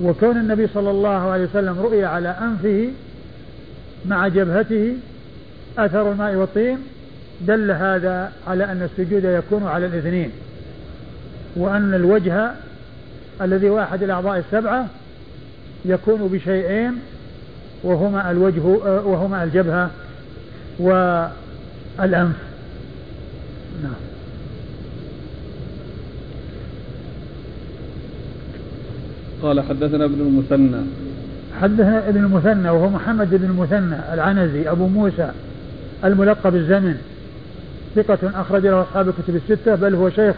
وكون النبي صلى الله عليه وسلم رؤي على أنفه مع جبهته أثر الماء والطين دل هذا على أن السجود يكون على الاثنين وأن الوجه الذي هو أحد الأعضاء السبعة يكون بشيئين وهما الوجه وهما الجبهة والأنف. نعم. قال حدثنا ابن المثنى. حدثنا ابن المثنى وهو محمد بن المثنى العنزي أبو موسى الملقب الزمن. ثقة أخرج له أصحاب الكتب الستة بل هو شيخ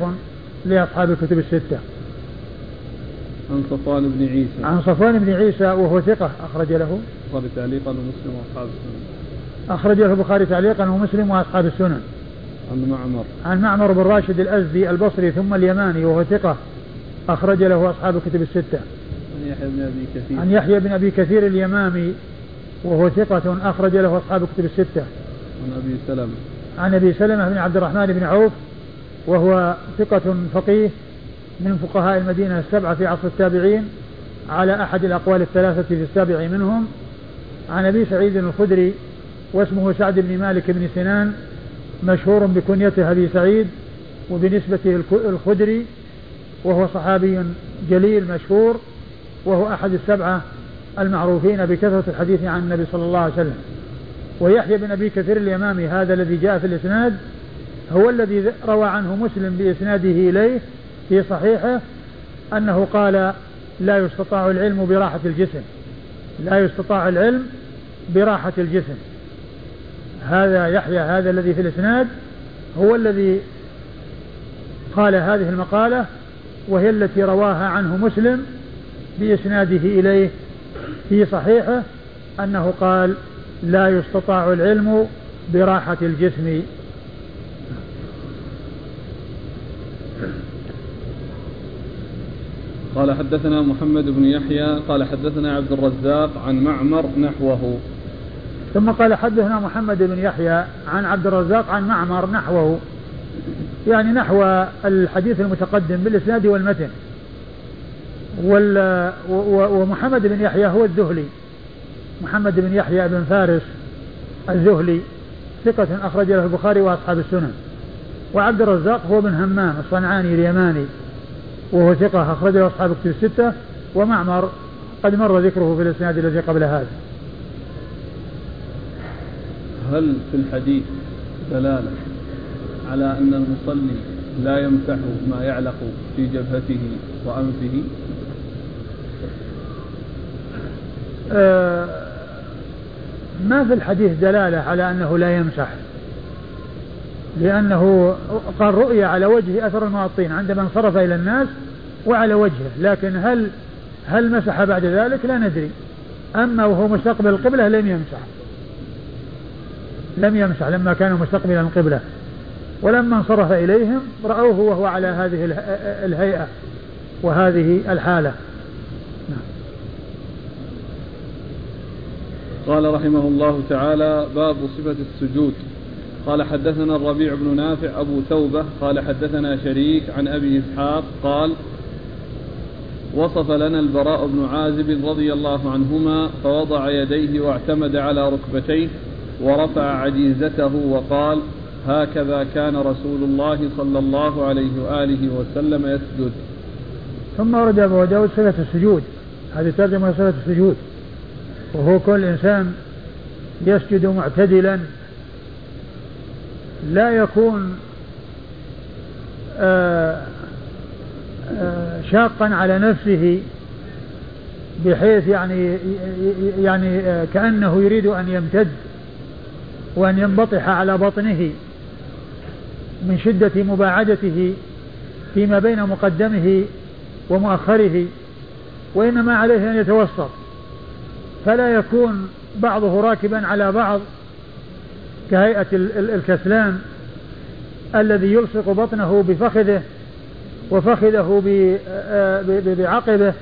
لأصحاب الكتب الستة. عن صفوان بن عيسى. عن صفوان بن عيسى وهو ثقة أخرج له. البخاري تعليقا ومسلم وأصحاب السنن. أخرج له البخاري تعليقا ومسلم وأصحاب السنن. عن معمر. عن معمر بن راشد الأزدي البصري ثم اليماني وهو ثقة أخرج له أصحاب الكتب الستة. عن يحيى بن أبي كثير. عن يحيى بن أبي كثير اليمامي وهو ثقة أخرج له أصحاب الكتب الستة. عن أبي سلمة. عن أبي سلمة بن عبد الرحمن بن عوف وهو ثقة فقيه من فقهاء المدينة السبعة في عصر التابعين على أحد الأقوال الثلاثة في السابع منهم. عن أبي سعيد الخدري واسمه سعد بن مالك بن سنان مشهور بكنيته أبي سعيد وبنسبته الخدري وهو صحابي جليل مشهور وهو أحد السبعة المعروفين بكثرة الحديث عن النبي صلى الله عليه وسلم. ويحيى بن أبي كثير اليمامي هذا الذي جاء في الإسناد هو الذي روى عنه مسلم بإسناده إليه في صحيحه أنه قال لا يستطاع العلم براحة الجسم. لا يستطاع العلم براحة الجسم. هذا يحيى هذا الذي في الإسناد هو الذي قال هذه المقالة وهي التي رواها عنه مسلم بإسناده إليه في صحيحه أنه قال لا يستطاع العلم براحة الجسم. قال حدثنا محمد بن يحيى قال حدثنا عبد الرزاق عن معمر نحوه. ثم قال حدثنا محمد بن يحيى عن عبد الرزاق عن معمر نحوه. يعني نحو الحديث المتقدم بالإسناد والمتن. وال ومحمد بن يحيى هو الذهلي. محمد بن يحيى بن فارس الذهلي ثقة أخرج له البخاري وأصحاب السنن. وعبد الرزاق هو بن همام الصنعاني اليماني وهو ثقة أخرج له أصحاب الكتب الستة. ومعمر قد مر ذكره في الإسناد الذي قبل هذا. هل في الحديث دلالة على أن المصلي لا يمسح ما يعلق في جبهته وأنفه؟ آه ما في الحديث دلالة على أنه لا يمسح؟ لأنه قال رؤية على وجهه أثر المواطين عندما انصرف إلى الناس وعلى وجهه لكن هل هل مسح بعد ذلك؟ لا ندري. أما وهو مستقبل القبلة لم يمسح. لم يمسح لما كان مستقبلا القبلة. ولما انصرف إليهم رأوه وهو على هذه الهيئة وهذه الحالة نعم. قال رحمه الله تعالى باب صفة السجود قال حدثنا الربيع بن نافع أبو توبة قال حدثنا شريك عن أبي إسحاق قال وصف لنا البراء بن عازب رضي الله عنهما فوضع يديه واعتمد على ركبتيه ورفع عجيزته وقال هكذا كان رسول الله صلى الله عليه وآله وسلم يسجد. ثم ورد أبو داود صفة السجود. هذه ترجمة صفة السجود. وهو كل إنسان يسجد معتدلا. لا يكون آآ آآ شاقا على نفسه بحيث يعني يعني كأنه يريد أن يمتد وأن ينبطح على بطنه. من شدة مباعدته فيما بين مقدمه ومؤخره وإنما عليه أن يتوسط فلا يكون بعضه راكبا على بعض كهيئة الكسلان الذي يلصق بطنه بفخذه وفخذه بعقبه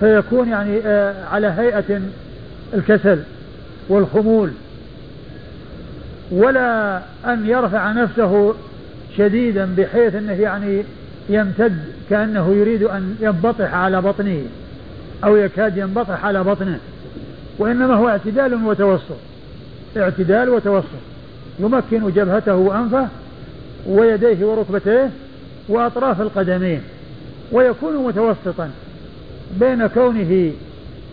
فيكون يعني على هيئة الكسل والخمول. ولا أن يرفع نفسه شديدا بحيث أنه يعني يمتد كأنه يريد أن ينبطح على بطنه أو يكاد ينبطح على بطنه. وإنما هو اعتدال وتوسط. اعتدال وتوسط. يمكن جبهته وأنفه ويديه وركبتيه وأطراف القدمين. ويكون متوسطا بين كونه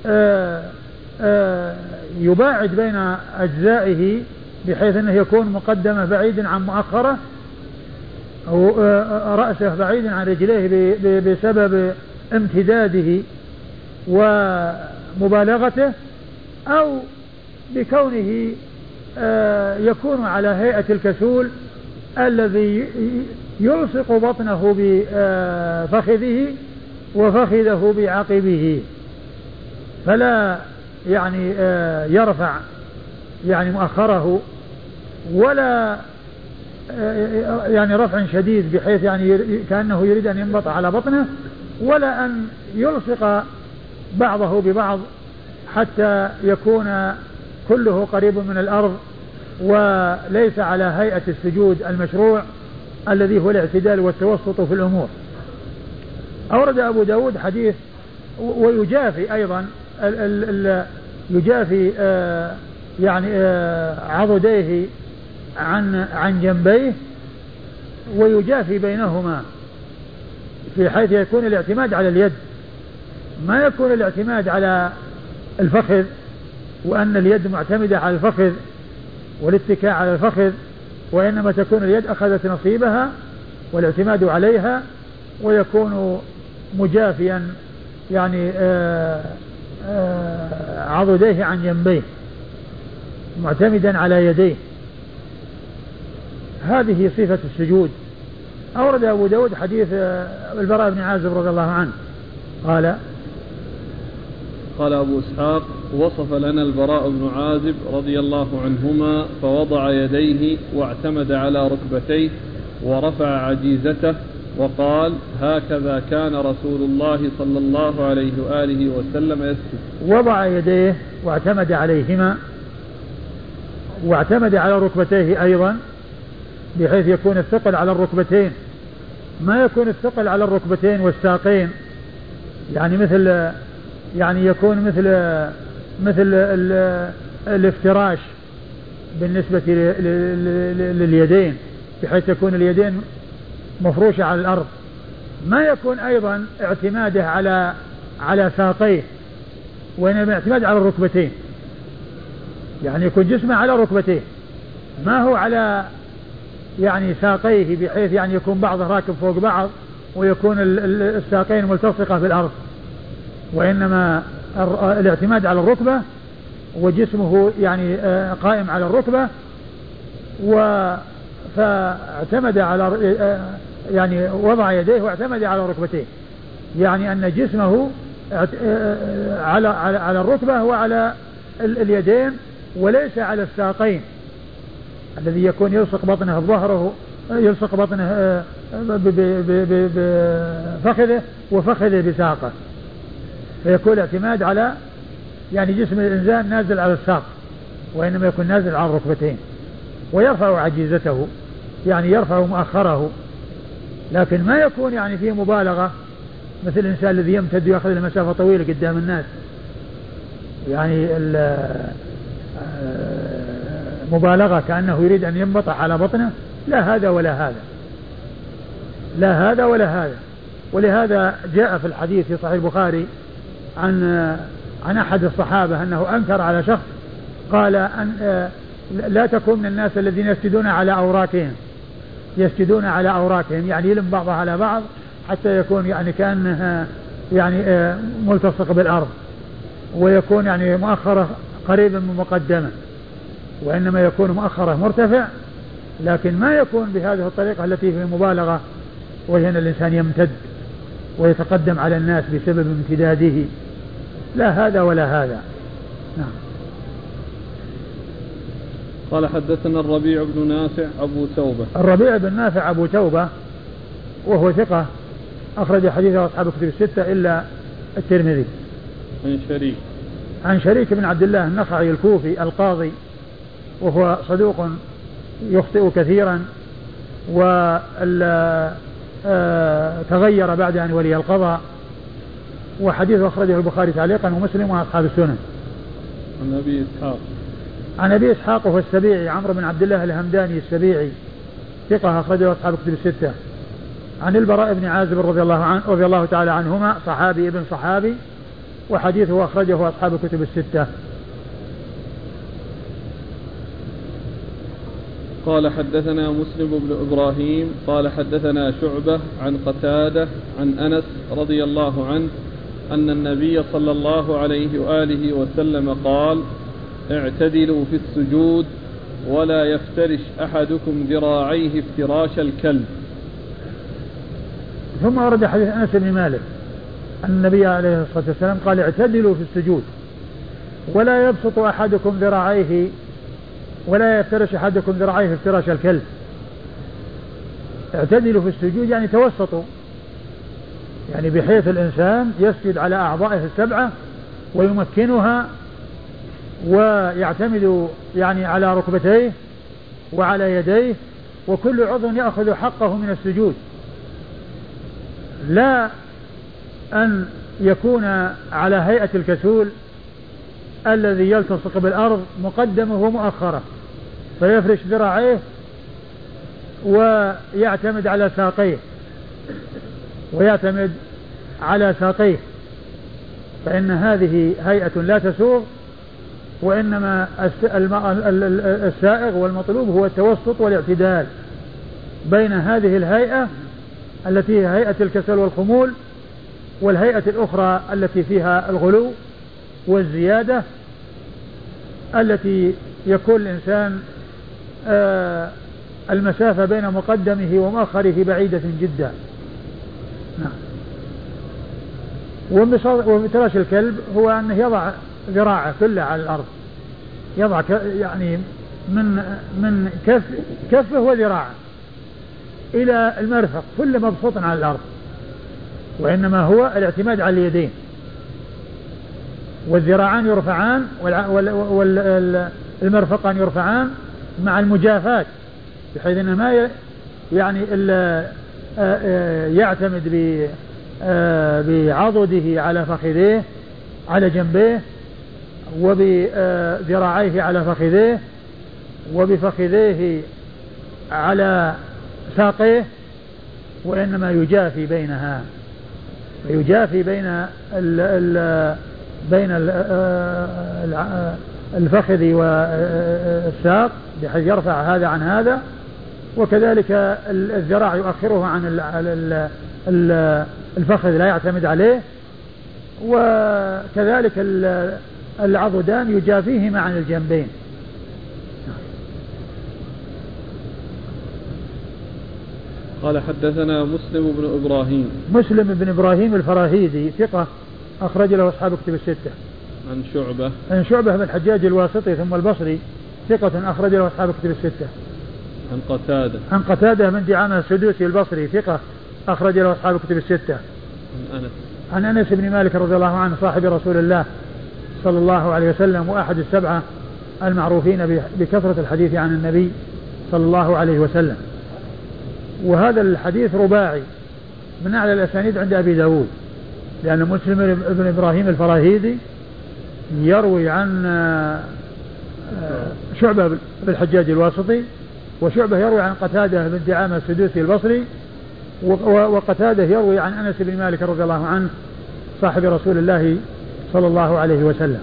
آآ آه، آآ آه، يباعد بين أجزائه بحيث أنه يكون مقدمة بعيدا عن مؤخرة أو آه، رأسه بعيدا عن رجليه بسبب امتداده ومبالغته أو بكونه يكون على هيئة الكسول الذي يلصق بطنه بفخذه وفخذه بعقبه. فلا يعني آه، يرفع يعني مؤخره ولا يعني رفع شديد بحيث يعني كأنه يريد أن ينبط على بطنه ولا أن يلصق بعضه ببعض حتى يكون كله قريب من الأرض وليس على هيئة السجود المشروع الذي هو الاعتدال والتوسط في الأمور. أورد أبو داود حديث ويجافي أيضا ال ال ال يجافي آه يعني آه عضديه عن عن جنبيه ويجافي بينهما في حيث يكون الاعتماد على اليد. ما يكون الاعتماد على الفخذ وأن اليد معتمدة على الفخذ والاتكاء على الفخذ وإنما تكون اليد أخذت نصيبها والاعتماد عليها ويكون مجافيا يعني آه، آه، عضديه عن جنبيه. معتمدا على يديه. هذه صفة السجود. أورد أبو داود حديث آه، البراء بن عازب رضي الله عنه. قال قال أبو إسحاق وصف لنا البراء بن عازب رضي الله عنهما فوضع يديه واعتمد على ركبتيه ورفع عجيزته وقال هكذا كان رسول الله صلى الله عليه وآله وسلم يسجد. وضع يديه واعتمد عليهما واعتمد على ركبتيه أيضا بحيث يكون الثقل على الركبتين. ما يكون الثقل على الركبتين والساقين؟ يعني مثل يعني يكون مثل مثل الافتراش بالنسبة لليدين بحيث تكون اليدين مفروشة على الأرض. ما يكون أيضا اعتماده على على ساقيه وإنما اعتماد على الركبتين. يعني يكون جسمه على ركبتيه. ما هو على يعني ساقيه بحيث يعني يكون بعضه راكب فوق بعض ويكون الساقين ملتصقة بالأرض وإنما الاعتماد على الركبة وجسمه يعني آه، قائم على الركبة. و فاعتمد على آه، يعني وضع يديه واعتمد على ركبتيه. يعني أن جسمه آه، على على الركبة وعلى اليدين وليس على الساقين الذي يكون يلصق بطنه بظهره يلصق بطنه بفخذه وفخذه بساقه. فيكون الاعتماد على يعني جسم الإنسان نازل على الساق وإنما يكون نازل على الركبتين ويرفع عجيزته يعني يرفع مؤخره. لكن ما يكون يعني فيه مبالغة مثل الإنسان الذي يمتد ويأخذ المسافة طويلة قدام الناس. يعني آه، مبالغة كأنه يريد أن ينبطح على بطنه لا هذا ولا هذا. لا هذا ولا هذا. ولهذا جاء في الحديث في صحيح البخاري عن عن أحد الصحابة أنه أنكر على شخص قال أن لا تكون من الناس الذين يسجدون على أوراقهم. يسجدون على أوراقهم يعني يلم بعضها على بعض حتى يكون يعني كانه يعني ملتصق بالأرض ويكون يعني مؤخرة قريبا من مقدمة وإنما يكون مؤخره مرتفع لكن ما يكون بهذه الطريقة التي في مبالغة وهي أن الإنسان يمتد ويتقدم على الناس بسبب امتداده. لا هذا ولا هذا. نعم. قال حدثنا الربيع بن نافع أبو توبة. الربيع بن نافع أبو توبة وهو ثقة أخرج حديثه أصحاب الكتب الستة إلا الترمذي. عن شريك. عن شريك بن عبد الله النخعي الكوفي القاضي وهو صدوق يخطئ كثيرا آه تغير بعد أن ولي القضاء وحديث أخرجه البخاري تعليقا ومسلم وأصحاب السنن. عن أبي إسحاق. عن أبي إسحاق وهو السبيعي عمرو بن عبد الله الهمداني السبيعي ثقة أخرجه أصحاب كتب الستة. عن البراء بن عازب رضي الله عنه رضي الله تعالى عنهما صحابي ابن صحابي وحديثه أخرجه أصحاب الكتب الستة. قال حدثنا مسلم بن إبراهيم قال حدثنا شعبة عن قتادة عن أنس رضي الله عنه أن النبي صلى الله عليه وآله وسلم قال اعتدلوا في السجود ولا يفترش أحدكم ذراعيه افتراش الكلب. ثم ورد حديث أنس بن مالك. النبي عليه الصلاة والسلام قال اعتدلوا في السجود ولا يبسط أحدكم ذراعيه ولا يفترش أحدكم ذراعيه افتراش الكلب. اعتدلوا في السجود يعني توسطوا يعني بحيث الإنسان يسجد على أعضائه السبعة ويمكنها ويعتمد يعني على ركبتيه وعلى يديه وكل عضو يأخذ حقه من السجود. لا أن يكون على هيئة الكسول الذي يلتصق بالأرض مقدمة ومؤخرة فيفرش ذراعيه ويعتمد على ساقيه ويعتمد على ساقيه. فإن هذه هيئة لا تسوغ وإنما السائغ والمطلوب هو التوسط والاعتدال بين هذه الهيئة التي هي هيئة الكسل والخمول والهيئة الأخرى التي فيها الغلو والزيادة التي يكون الإنسان آه المسافة بين مقدمه ومؤخره بعيدة جدا. نعم. ومتراش الكلب هو أنه يضع ذراعه كلها على الأرض. يضع يعني من من كف كفه وذراعه إلى المرفق كل مبسوط على الأرض. وإنما هو الاعتماد على اليدين. والذراعان يرفعان والمرفقان يرفعان مع المجافاة بحيث أنه ما يعني إلا يعتمد بعضده على فخذيه على جنبيه وبذراعيه على فخذيه وبفخذيه على ساقيه وإنما يجافي بينها. ويجافي بين ال ال بين ال الفخذ والساق بحيث يرفع هذا عن هذا. وكذلك الذراع يؤخره عن الفخذ لا يعتمد عليه. وكذلك العضدان يجافيهما عن الجنبين. قال حدثنا مسلم بن إبراهيم. مسلم بن إبراهيم الفراهيدي ثقة أخرج له أصحاب كتب الستة. عن شعبة. عن شعبة بن الحجاج الواسطي ثم البصري ثقة أخرج له أصحاب كتب الستة. عن قتادة. عن قتادة من دعامة السدوسي البصري ثقة أخرج له أصحاب كتب الستة. عن أنس. عن أنس بن مالك رضي الله عنه صاحب رسول الله صلى الله عليه وسلم وأحد السبعة المعروفين بكثرة الحديث عن النبي صلى الله عليه وسلم. وهذا الحديث رباعي. من أعلى الأسانيد عند أبي داود. لأن مسلم بن إبراهيم الفراهيدي يروي عن آه، شعبة بالحجاج الواسطي وشعبة يروي عن قتادة بن دعامة السدوسي البصري وقتادة يروي عن أنس بن مالك رضي الله عنه صاحب رسول الله صلى الله عليه وسلم.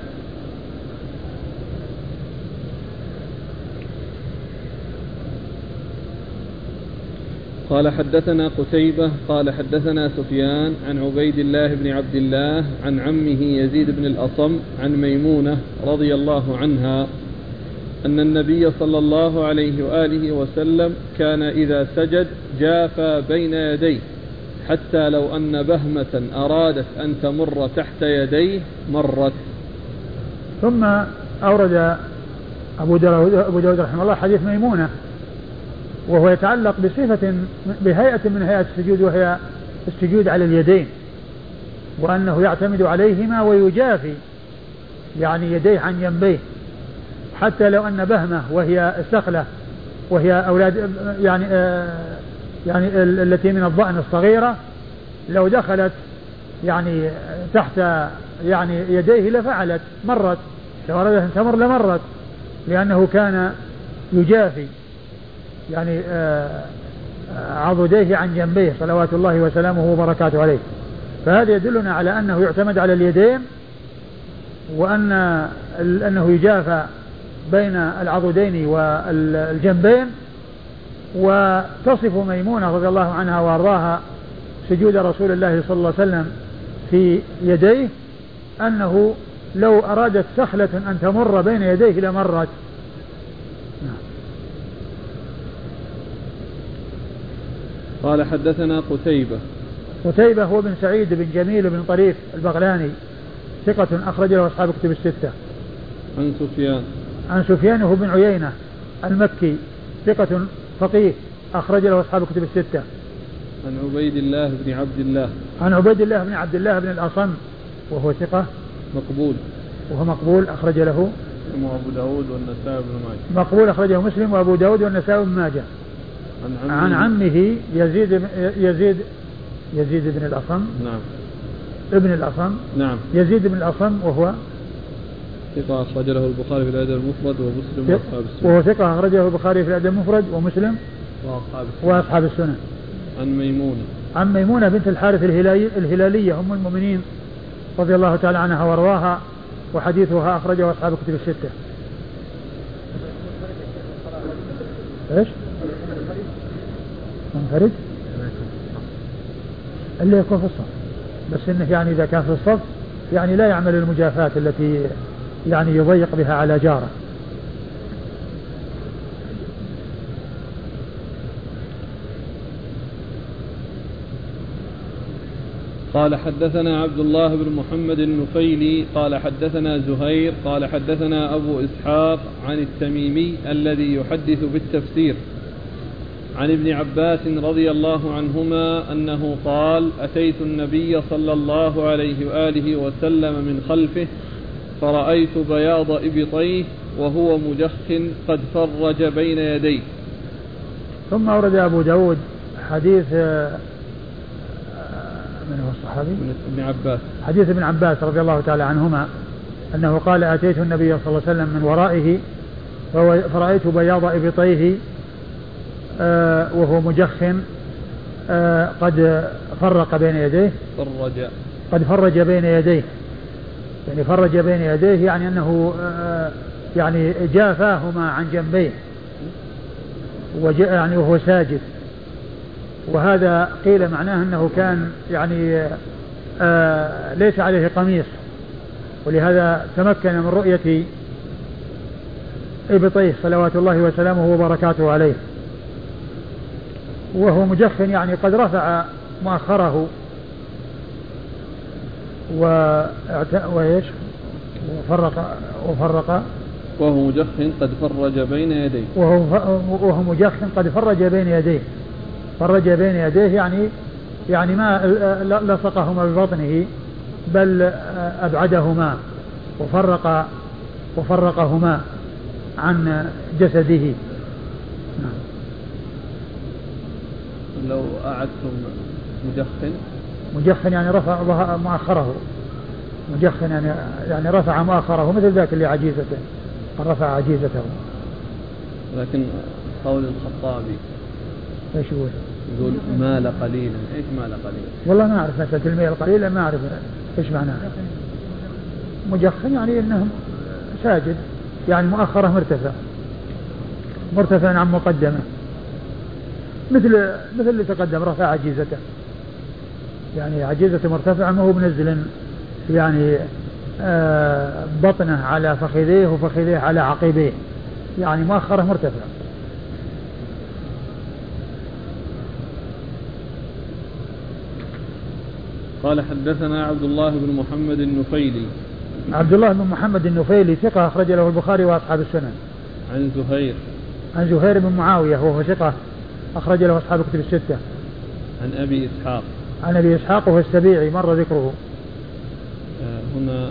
قال حدثنا قتيبة قال حدثنا سفيان عن عبيد الله بن عبد الله عن عمه يزيد بن الأصم عن ميمونة رضي الله عنها أن النبي صلى الله عليه وآله وسلم كان إذا سجد جافى بين يديه حتى لو أن بهمة أرادت أن تمر تحت يديه مرت. ثم أورد أبو داود, أبو داود رحمه الله حديث ميمونة. وهو يتعلق بصفة بهيئة من هيئات السجود وهي السجود على اليدين وأنه يعتمد عليهما ويجافي يعني يديه عن جنبيه حتى لو أن بهمة وهي السخلة وهي أولاد يعني آه يعني التي من الضأن الصغيرة لو دخلت يعني تحت يعني يديه لفعلت مرت لو أرادت أن تمر لمرت لأنه كان يجافي. يعني آه، آه، عضديه عن جنبيه صلوات الله وسلامه وبركاته عليه. فهذا يدلنا على أنه يعتمد على اليدين وأن أنه يجافى بين العضدين والجنبين. وتصف ميمونة رضي الله عنها وأرضاها سجود رسول الله صلى الله عليه وسلم في يديه أنه لو أرادت سخلة أن تمر بين يديه لمرت. قال حدثنا قتيبة قتيبة هو بن سعيد بن جميل بن طريف البغلاني ثقة أخرج له أصحاب كتب الستة. عن سفيان. عن سفيان هو بن عيينة المكي ثقة فقيه أخرج له أصحاب كتب الستة. عن عبيد الله بن عبد الله. عن عبيد الله بن عبد الله بن الأصم وهو ثقة. مقبول. وهو مقبول أخرج له. مسلم وأبو داود والنسائي بن ماجه. مقبول أخرجه مسلم وأبو داود والنسائي بن ماجه. عن عمه, عن عمه يزيد يزيد يزيد بن الأصم. نعم. ابن الأصم. نعم. يزيد بن الأصم وهو ثقة أخرج له البخاري في الأدب المفرد ومسلم وأصحاب السنن وهو ثقة أخرجه البخاري في الأدب المفرد ومسلم وأصحاب السنن وأصحاب السنن عن ميمونة. عن ميمونة بنت الحارث الهلالي الهلالية أم المؤمنين رضي الله تعالى عنها وأرضاها وحديثها أخرجه أصحاب الكتب الستة. إيش؟ منفرد؟ اللي يكون في الصف. بس إنه يعني إذا كان في الصف يعني لا يعمل المجافاة التي يعني يضيق بها على جاره. قال حدثنا عبد الله بن محمد النفيلي قال حدثنا زهير قال حدثنا أبو إسحاق عن التميمي الذي يحدث بالتفسير. عن ابن عباس رضي الله عنهما أنه قال أتيت النبي صلى الله عليه وآله وسلم من خلفه فرأيت بياض إبطيه وهو مجخ قد فرج بين يديه ثم ورد أبو داود حديث آه، من هو الصحابي؟ ابن عباس حديث ابن عباس رضي الله تعالى عنهما أنه قال أتيت النبي صلى الله عليه وسلم من ورائه فرأيت بياض إبطيه وهو مجخم آه، قد فرق بين يديه. فرج. قد فرج بين يديه. يعني فرج بين يديه يعني أنه آه، يعني جافاهما عن جنبيه. يعني وهو ساجد. وهذا قيل معناه أنه كان يعني ليس عليه قميص. ولهذا تمكن من رؤية إبطيه صلوات الله وسلامه وبركاته عليه. وهو مجخن يعني قد رفع مؤخره و وإيش؟ وفرق وفرق. وهو مجخن قد فرج بين يديه. وهو وهو مجخن قد فرج بين يديه. فرج بين يديه يعني يعني ما لصقهما ببطنه بل أبعدهما وفرق وفرقهما عن جسده. لو أعدتم مجخن مجخن يعني رفع مؤخره. مجخن يعني يعني رفع مؤخره مثل ذاك اللي عجيزته. رفع عجيزته. لكن قول الخطابي إيش يقول؟ يقول مال قليلا، إيش مال قليلا؟ والله ما أعرف مسألة الميل القليلة ما أعرف إيش معناها. مجخن يعني إنه ساجد. يعني مؤخره مرتفع. مرتفع عن مقدمة. مثل مثل اللي تقدم رفع عجيزته. يعني عجيزته مرتفعة ما هو بنزل يعني آه بطنه على فخذيه وفخذيه على عقبيه. يعني مؤخره مرتفع. قال حدثنا عبد الله بن محمد النفيلي. عبد الله بن محمد النفيلي ثقة أخرج له البخاري وأصحاب السنن عن زهير. عن زهير بن معاوية وهو ثقة أخرج له أصحاب كتب الستة. عن أبي إسحاق. عن أبي إسحاق وهو السبيعي مر ذكره. آه هنا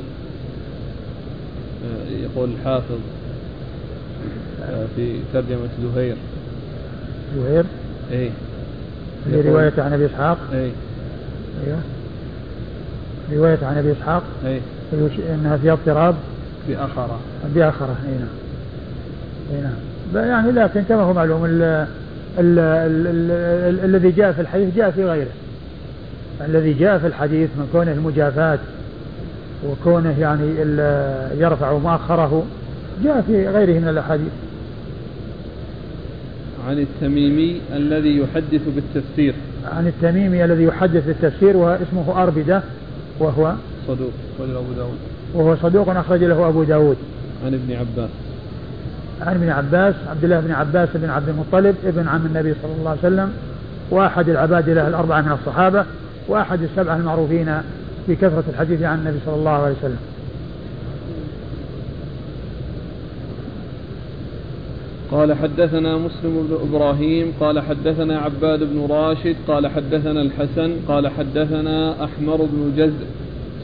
آه يقول الحافظ آه في ترجمة زهير. زهير؟ إيه في رواية عن أبي إسحاق أي أيوه رواية عن أبي إسحاق أي أنها فيها اضطراب بأخرة بأخرة أي نعم أي نعم يعني لكن كما هو معلوم الذي جاء في الحديث جاء في غيره. الذي جاء في الحديث من كونه المجافاة وكونه يعني يرفع مؤخره جاء في غيره من الأحاديث. عن التميمي الذي يحدث بالتفسير. عن التميمي الذي يحدث بالتفسير واسمه أربدة وهو صدوق. أخرج أبو داود. وهو صدوق أخرج له أبو داود. عن ابن عباس. عن ابن عباس عبد الله بن عباس بن عبد المطلب ابن عم النبي صلى الله عليه وسلم وأحد العبادلة الأربعة من الصحابة وأحد السبعة المعروفين بكثرة الحديث عن النبي صلى الله عليه وسلم. قال حدثنا مسلم بن إبراهيم قال حدثنا عباد بن راشد قال حدثنا الحسن قال حدثنا أحمر بن جزء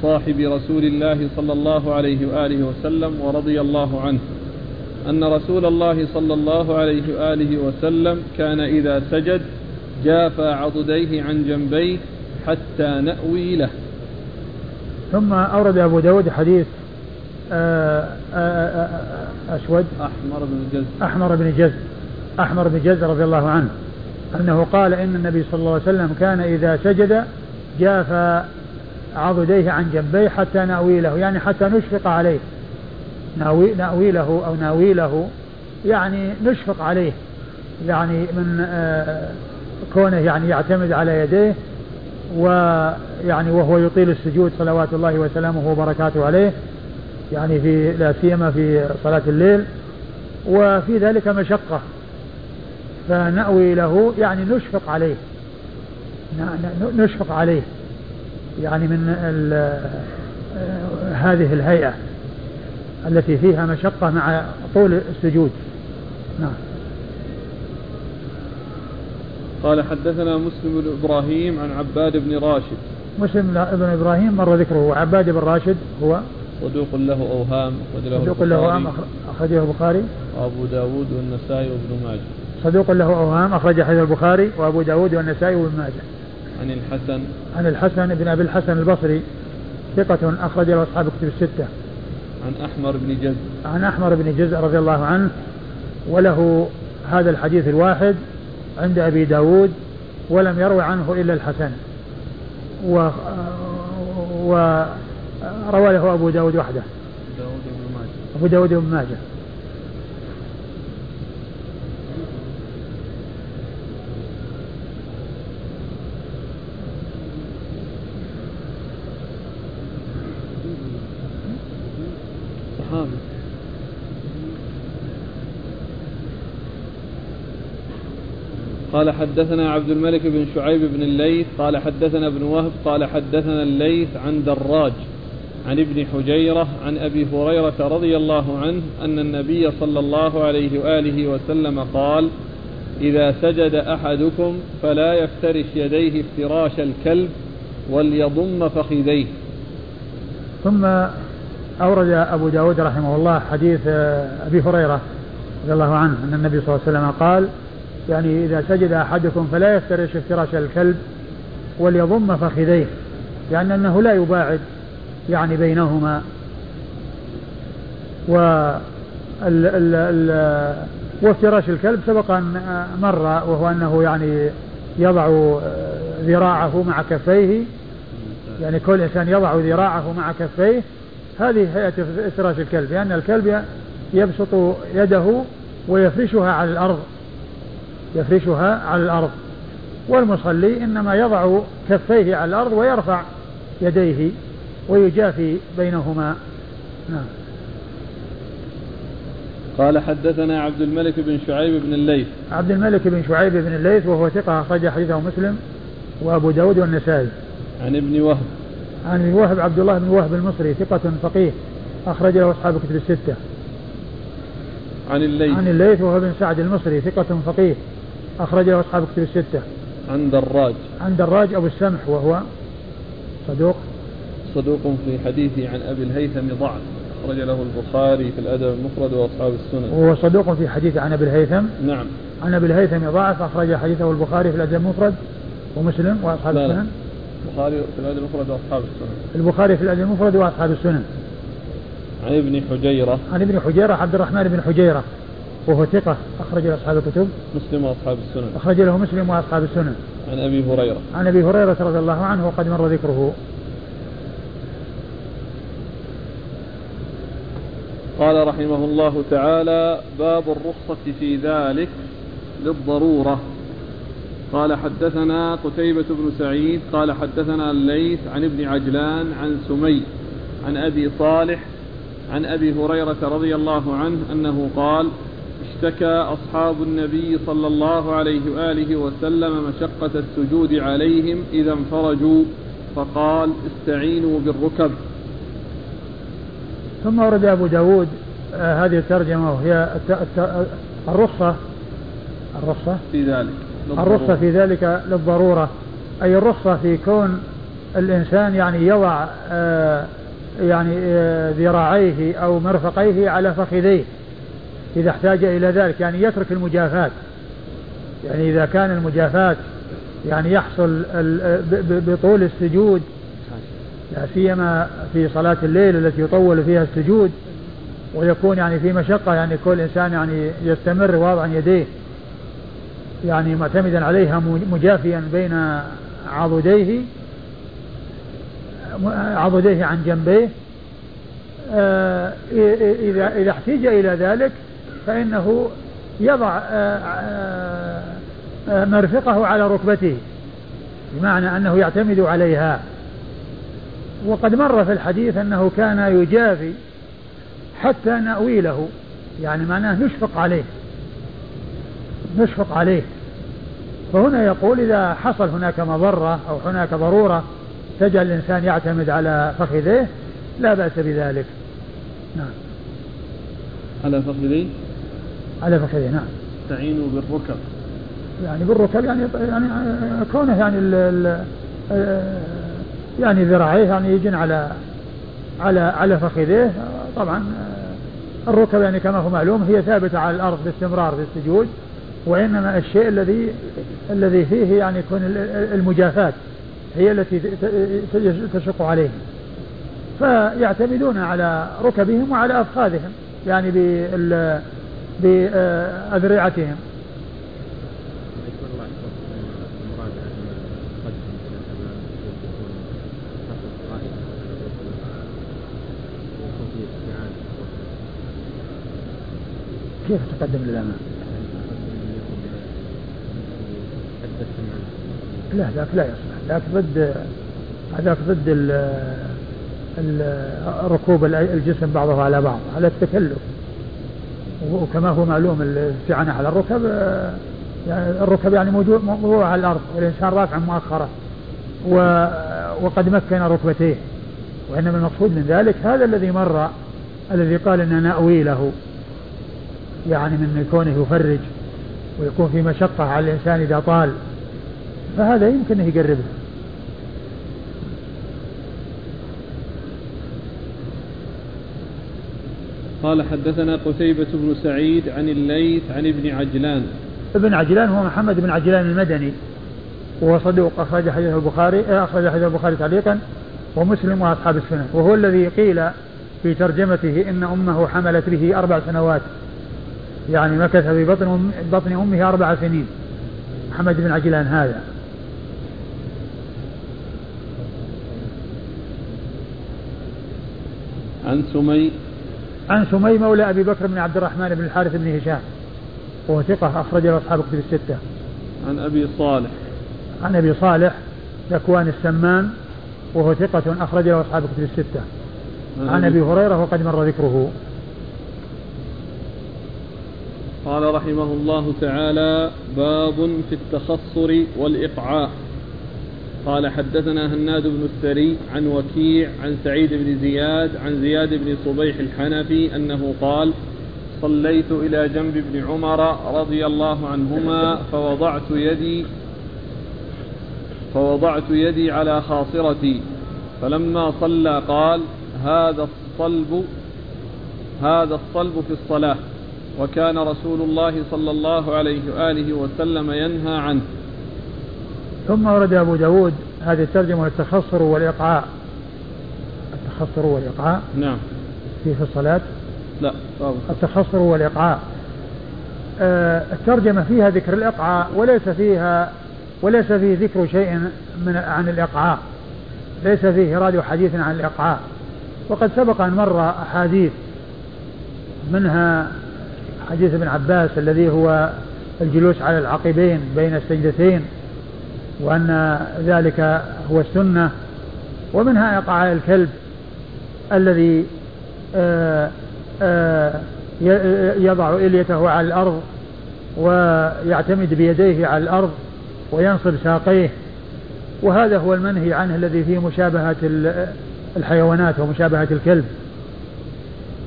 صاحب رسول الله صلى الله عليه وآله وسلم ورضي الله عنه. أن رسول الله صلى الله عليه وآله وسلم كان إذا سجد جافى عضديه عن جنبيه حتى نأوي له. ثم أورد أبو داود حديث آه، آه، آه، أسود. أحمر بن جز أحمر بن جز أحمر بن جز رضي الله عنه أنه قال إن النبي صلى الله عليه وسلم كان إذا سجد جاف عضديه عن جنبيه حتى ناويله يعني حتى نشفق عليه. ناوي ناويله أو ناويله يعني نشفق عليه يعني من كونه يعني يعتمد على يديه ويعني وهو يطيل السجود صلوات الله وسلامه وبركاته عليه يعني في لا سيما في صلاة الليل وفي ذلك مشقة. فنأوي له يعني نشفق عليه نشفق عليه يعني من هذه الهيئة. التي فيها مشقة مع طول السجود. نعم. قال حدثنا مسلم بن إبراهيم عن عباد بن راشد. مسلم بن إبراهيم مر ذكره. وعباد بن راشد هو صدوق له أوهام أخرج له صدوق له أوهام أخرجه البخاري. وأبو داود والنسائي وابن ماجه. صدوق له أوهام اخرج حديث البخاري. وأبو داود والنسائي وابن ماجه. عن الحسن. عن الحسن بن أبي الحسن البصري. ثقة أخرج له أصحاب كتب الستة. عن أحمر بن جز. عن أحمر بن جز رضي الله عنه وله هذا الحديث الواحد عند أبي داود ولم يروي عنه إلا الحسن. و وروى له أبو داود وحده. داود بن ماجه. أبو داود بن ماجه. قال حدثنا عبد الملك بن شعيب بن الليث قال حدثنا ابن وهب قال حدثنا الليث عن دراج عن ابن حجيرة عن أبي هريرة رضي الله عنه أن النبي صلى الله عليه وآله وسلم قال إذا سجد أحدكم فلا يفترش يديه افتراش الكلب وليضم فخذيه. ثم أورد أبو داود رحمه الله حديث أبي هريرة رضي الله عنه أن النبي صلى الله عليه وسلم قال يعني إذا سجد أحدكم فلا يفترش افتراش الكلب وليضم فخذيه لأن يعني أنه لا يباعد يعني بينهما. و ال ال ال وافتراش الكلب سبق أن مر وهو أنه يعني يضع ذراعه مع كفيه يعني كل إنسان يضع ذراعه مع كفيه هذه هيئة افتراش الكلب لأن الكلب يبسط يده ويفرشها على الأرض. يفرشها على الأرض. والمصلي إنما يضع كفيه على الأرض ويرفع يديه ويجافي بينهما. نعم. قال حدثنا عبد الملك بن شعيب بن الليث. عبد الملك بن شعيب بن الليث وهو ثقة أخرج حديثه مسلم وأبو داود والنسائي. عن ابن وهب. عن ابن وهب عبد الله بن وهب المصري ثقة فقيه أخرج له أصحاب كتب الستة. عن الليث. عن الليث وهو بن سعد المصري ثقة فقيه. أخرج له أصحاب كتب الستة. عن دراج. عن دراج أبو السمح وهو صدوق. صدوق في حديثه عن أبي الهيثم ضعف. أخرج له البخاري في الأدب المفرد وأصحاب السنن. وهو صدوق في حديثه عن أبي الهيثم. نعم. عن أبي الهيثم ضعف أخرج حديثه البخاري في الأدب المفرد ومسلم وأصحاب. السنن. البخاري في الأدب المفرد وأصحاب السنن. البخاري في الأدب المفرد وأصحاب السنن. عن ابن حجيرة. عن ابن حجيرة عبد الرحمن بن حجيرة. وهو ثقة أخرج له أصحاب الكتب. مسلم وأصحاب السنن. أخرج له مسلم وأصحاب السنن. عن أبي هريرة. عن أبي هريرة رضي الله عنه وقد مر ذكره. قال رحمه الله تعالى باب الرخصة في ذلك للضرورة. قال حدثنا قتيبة بن سعيد قال حدثنا الليث عن ابن عجلان عن سمي عن أبي صالح عن أبي هريرة رضي الله عنه أنه قال اشتكى أصحاب النبي صلى الله عليه وآله وسلم مشقة السجود عليهم إذا انفرجوا فقال استعينوا بالركب. ثم ورد أبو داود آه هذه الترجمة وهي. الرخصة الرخصة؟ في ذلك الرخصة في ذلك للضرورة. أي الرخصة في كون الإنسان يعني يضع آه يعني آه ذراعيه أو مرفقيه على فخذيه. إذا احتاج إلى ذلك يعني يترك المجافات يعني إذا كان المجافات يعني يحصل بطول السجود. لا سيما في صلاة الليل التي يطول فيها السجود ويكون يعني في مشقة يعني كل إنسان يعني يستمر واضعا يديه. يعني معتمدا عليها مجافيا بين عضديه عضديه عن جنبيه. آه، إذا إذا احتيج إلى ذلك فإنه يضع آه، آه، مرفقه على ركبته بمعنى أنه يعتمد عليها. وقد مر في الحديث أنه كان يجافي حتى نأويله يعني معناه نشفق عليه نشفق عليه. فهنا يقول إذا حصل هناك مضرة أو هناك ضرورة تجعل الإنسان يعتمد على فخذيه لا بأس بذلك. نعم. على فخذيه على فخذيه نعم. استعينوا بالركب. يعني بالركب يعني يعني كونه يعني ال ال يعني ذراعيه يعني يجن على على على فخذيه طبعا الركب يعني كما هو معلوم هي ثابتة على الأرض باستمرار في السجود وإنما الشيء الذي الذي فيه يعني يكون المجافات هي التي تشق عليهم فيعتمدون على ركبهم وعلى أفخاذهم. يعني بأذرعتهم كيف تقدم للأمام؟ لا ذاك لا يصلح. ذاك ضد هذاك ضد ركوب الجسم بعضه على بعض. على التكلف. وكما هو معلوم الاستعانة على الركب يعني الركب يعني موضوع على الأرض والإنسان رافع مؤخرة وقد مكن ركبتيه. وإنما المقصود من ذلك هذا الذي مر الذي قال أن نأوي له. يعني من كونه يفرج ويكون في مشقة على الإنسان إذا طال. فهذا يمكن أن يقربه. قال حدثنا قتيبة بن سعيد عن الليث عن ابن عجلان. ابن عجلان هو محمد بن عجلان المدني. وهو صدوق أخرج حديث البخاري أخرج حديث البخاري تعليقا ومسلم وأصحاب السنة. وهو الذي قيل في ترجمته إن أمه حملت به أربع سنوات. يعني مكث في بطن بطن أمه أربع سنين. محمد بن عجلان هذا. عن سمي عن سمي مولى أبي بكر بن عبد الرحمن بن الحارث بن هشام. وهو ثقة أخرج له أصحاب كتب الستة. عن أبي صالح. عن أبي صالح ذكوان السمان وهو ثقة أخرج له أصحاب كتب الستة. عن أبي هريرة وقد مر ذكره. قال رحمه الله تعالى باب في التخصر والإقعاء قال حدثنا هناد بن السري عن وكيع عن سعيد بن زياد عن زياد بن صبيح الحنفي أنه قال صليت إلى جنب ابن عمر رضي الله عنهما فوضعت يدي فوضعت يدي على خاصرتي فلما صلى قال هذا الصلب هذا الصلب في الصلاة وكان رسول الله صلى الله عليه وآله وسلم ينهى عنه ثم ورد أبو داود هذه الترجمة التخصر والإقعاء. التخصر والإقعاء. نعم. في في الصلاة؟ لا طبعا. التخصر والإقعاء. آه الترجمة فيها ذكر الإقعاء وليس فيها وليس فيه ذكر شيء من عن الإقعاء. ليس فيه إرادة حديث عن الإقعاء. وقد سبق أن مر أحاديث منها حديث ابن عباس الذي هو الجلوس على العقبين بين السجدتين. وأن ذلك هو السنة ومنها إقعاء الكلب الذي آه، آه، يضع إليته على الأرض ويعتمد بيديه على الأرض وينصب ساقيه. وهذا هو المنهي عنه الذي فيه مشابهة الحيوانات ومشابهة الكلب.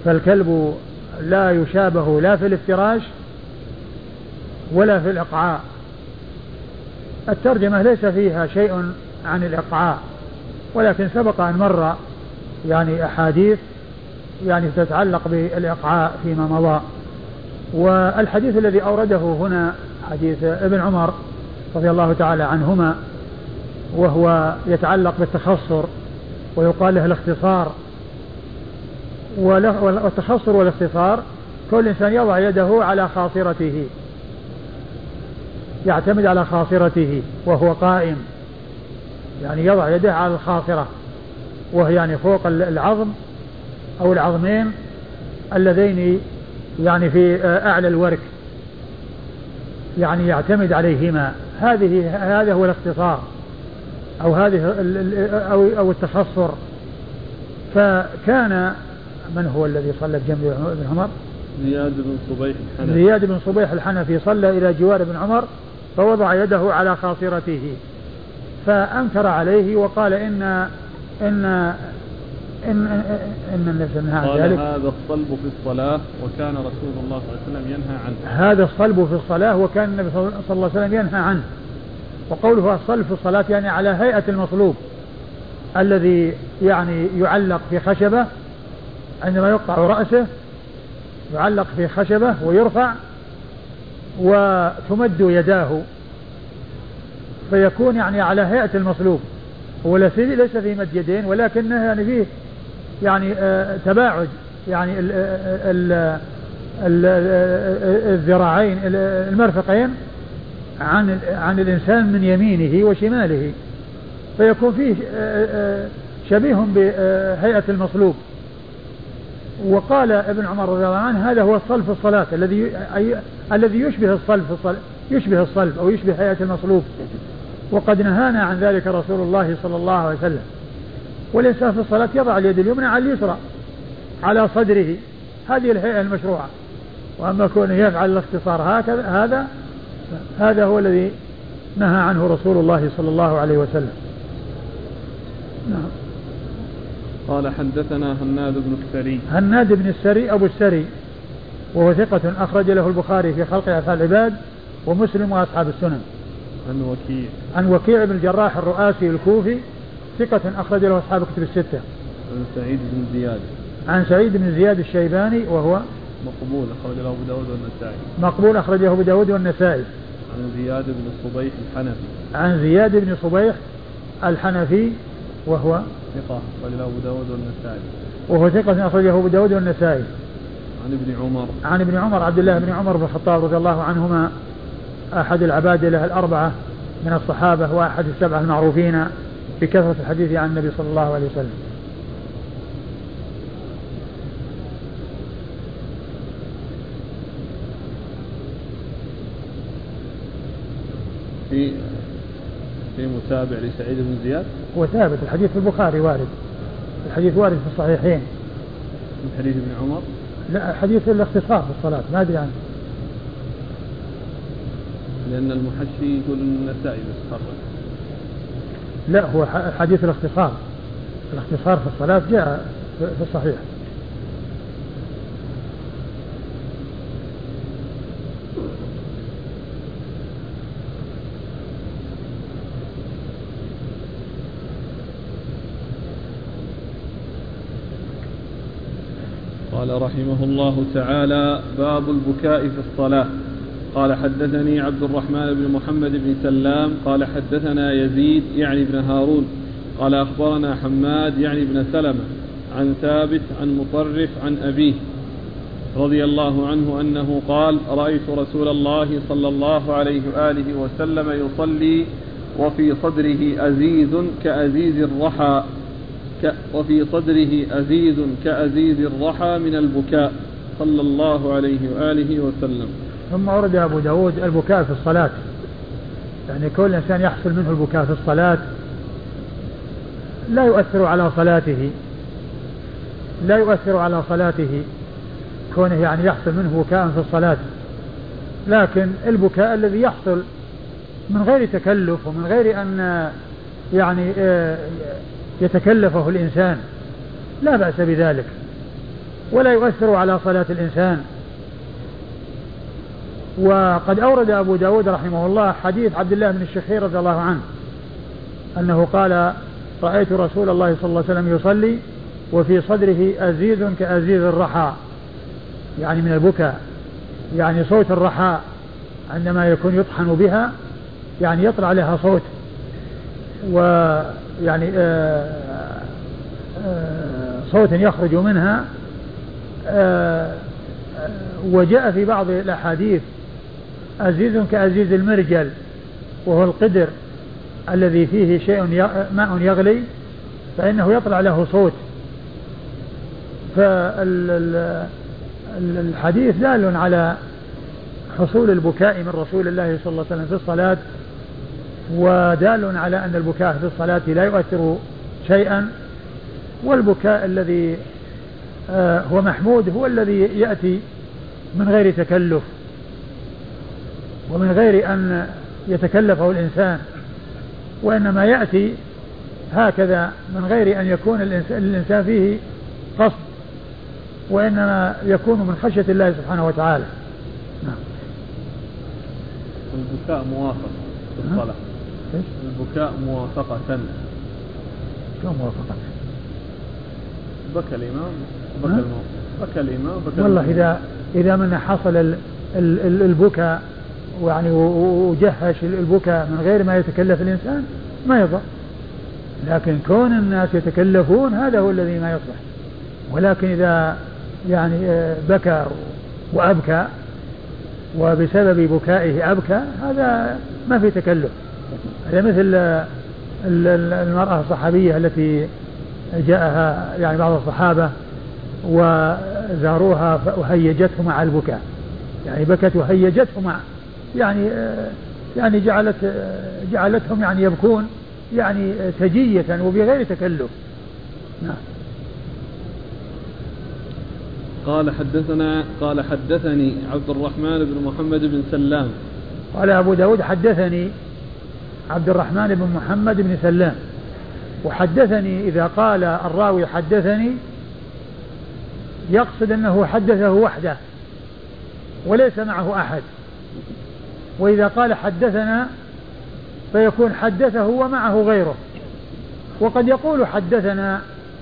فالكلب لا يشابه لا في الافتراش ولا في الإقعاء. الترجمة ليس فيها شيء عن الإقعاء ولكن سبق أن مر يعني أحاديث يعني تتعلق بالإقعاء فيما مضى. والحديث الذي أورده هنا حديث ابن عمر رضي الله تعالى عنهما وهو يتعلق بالتخصر ويقال له الاختصار. والتخصر والاختصار كل إنسان يضع يده على خاصرته. يعتمد على خاصرته وهو قائم. يعني يضع يده على الخاصرة وهي يعني فوق العظم أو العظمين اللذين يعني في أعلى الورك. يعني يعتمد عليهما. هذه هذا هو الاختصار أو هذه أو أو التخصر. فكان من هو الذي صلى بجنب ابن عمر؟ زياد بن صبيح الحنفي. زياد بن صبيح الحنفي صلى إلى جوار ابن عمر فوضع يده على خاصرته فأنكر عليه وقال إن إن إن إن نهى عن ذلك. هذا الصلب في الصلاة وكان رسول الله صلى الله عليه وسلم ينهى عنه. هذا الصلب في الصلاة وكان النبي صلى الله عليه وسلم ينهى عنه. وقوله الصلب في الصلاة يعني على هيئة المصلوب الذي يعني يعلق في خشبة عندما يقطع رأسه يعلق في خشبة ويرفع وتمد يداه. فيكون يعني على هيئة المصلوب هو ليس فيه مد يدين ولكنه يعني فيه يعني آه تباعد. يعني ال ال ال الذراعين المرفقين عن عن الإنسان من يمينه وشماله. فيكون فيه آه، آه، شبيه بهيئة المصلوب وقال ابن عمر رضي الله عنه هذا هو الصلب في الصلاة الذي الذي يشبه الصلب في الصلاة يشبه الصلب أو يشبه هيئة المصلوب. وقد نهانا عن ذلك رسول الله صلى الله عليه وسلم. والإنسان في الصلاة يضع اليد اليمنى على اليسرى على صدره. هذه الهيئة المشروعة. وأما كونه يفعل الاختصار هكذا هذا هذا هو الذي نهى عنه رسول الله صلى الله عليه وسلم. نعم. قال حدثنا هناد بن السري. هناد بن السري أبو السري وهو ثقة أخرج له البخاري في خلق أفعال العباد ومسلم وأصحاب السنن. عن وكيع. عن وكيع بن الجراح الرؤاسي الكوفي ثقة أخرج له أصحاب كتب الستة. عن سعيد بن زياد. عن سعيد بن زياد الشيباني وهو مقبول أخرج له أبو داود والنسائي. مقبول أخرجه أبو داود والنسائي. عن زياد بن صبيح الحنفي. عن زياد بن صبيح الحنفي وهو ثقة أخرج له أبو داود والنسائي. وهو ثقة أخرجه أبو داود والنسائي. عن ابن عمر. عن ابن عمر عبد الله بن عمر بن الخطاب رضي الله عنهما أحد العبادلة الأربعة من الصحابة وأحد السبعة المعروفين بكثرة الحديث عن النبي صلى الله عليه وسلم. في في متابع لسعيد بن زياد؟ هو ثابت الحديث في البخاري وارد. الحديث وارد في الصحيحين. من حديث ابن عمر؟ لا حديث الاختصار في الصلاة ما أدري عنه. لأن المحشي يقول النسائي بس خرج. لا هو حديث الاختصار. الاختصار في الصلاة جاء في الصحيح. قال رحمه الله تعالى باب البكاء في الصلاة. قال حدثني عبد الرحمن بن محمد بن سلام قال حدثنا يزيد يعني بن هارون قال أخبرنا حماد يعني بن سلمة عن ثابت عن مطرف عن أبيه رضي الله عنه أنه قال رأيت رسول الله صلى الله عليه وآله وسلم يصلي وفي صدره أزيز كأزيز الرحى. وفي صدره أزيز كأزيز الرحى من البكاء صلى الله عليه وآله وسلم. ثم ورد أبو داود البكاء في الصلاة. يعني كل إنسان يحصل منه البكاء في الصلاة. لا يؤثر على صلاته. لا يؤثر على صلاته. كونه يعني يحصل منه بكاء في الصلاة. لكن البكاء الذي يحصل من غير تكلف ومن غير أن يعني آه، يتكلفه الإنسان. لا بأس بذلك. ولا يؤثر على صلاة الإنسان. وقد أورد أبو داود رحمه الله حديث عبد الله بن الشخير رضي الله عنه أنه قال رأيت رسول الله صلى الله عليه وسلم يصلي وفي صدره أزيز كأزيز الرحى. يعني من البكاء. يعني صوت الرحاء عندما يكون يطحن بها يعني يطلع لها صوت. ويعني آه، آه، صوت يخرج منها آه، وجاء في بعض الأحاديث أزيز كأزيز المرجل وهو القدر الذي فيه شيء ماء يغلي فإنه يطلع له صوت. فالحديث دال على حصول البكاء من رسول الله صلى الله عليه وسلم في الصلاة ودال على أن البكاء في الصلاة لا يؤثر شيئا والبكاء الذي آه، هو محمود هو الذي يأتي من غير تكلف ومن غير أن يتكلفه الإنسان وإنما يأتي هكذا من غير أن يكون الإنسان فيه قصد وإنما يكون من خشية الله سبحانه وتعالى. نعم. البكاء موافق في الصلاة. البكاء موافقة. شو موافقة؟ بكى الإمام بكى الموت بكى الإمام بكى والله إذا إذا من حصل البكاء ويعني وجهش البكاء من غير ما يتكلف الإنسان ما يضر. لكن كون الناس يتكلفون هذا هو الذي ما يصلح. ولكن إذا يعني آه، بكى وأبكى وبسبب بكائه أبكى هذا ما في تكلف. هذا مثل المرأة الصحابية التي جاءها يعني بعض الصحابة وزاروها وهيجته مع البكاء. يعني بكت وهيجته مع يعني يعني جعلت جعلتهم يعني يبكون يعني سجية وبغير تكلف. نعم. قال حدثنا قال حدثني عبد الرحمن بن محمد بن سلام. قال أبو داود حدثني عبد الرحمن بن محمد بن سلام. وحدثني إذا قال الراوي حدثني يقصد أنه حدثه وحده وليس معه أحد. وإذا قال حدثنا فيكون حدثه ومعه غيره. وقد يقول حدثنا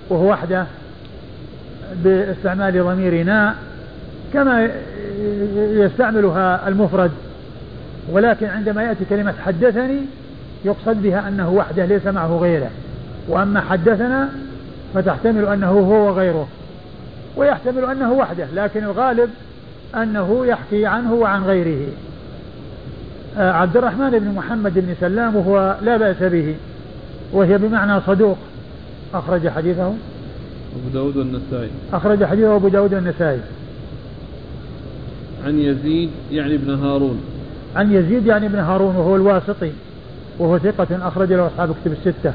وهو وحده باستعمال ضميرنا كما يستعملها المفرد. ولكن عندما يأتي كلمة حدثني يقصد بها أنه وحده ليس معه غيره. وأما حدثنا فتحتمل أنه هو وغيره. ويحتمل أنه وحده لكن الغالب أنه يحكي عنه وعن غيره. آه، عبد الرحمن بن محمد بن سلام وهو لا بأس به وهي بمعنى صدوق. أخرج حديثه. أبو داود والنسائي. أخرج حديثه أبو داود والنسائي. عن يزيد يعني ابن هارون. عن يزيد يعني ابن هارون وهو الواسطي. وهو ثقة أخرج له أصحاب كتب الستة.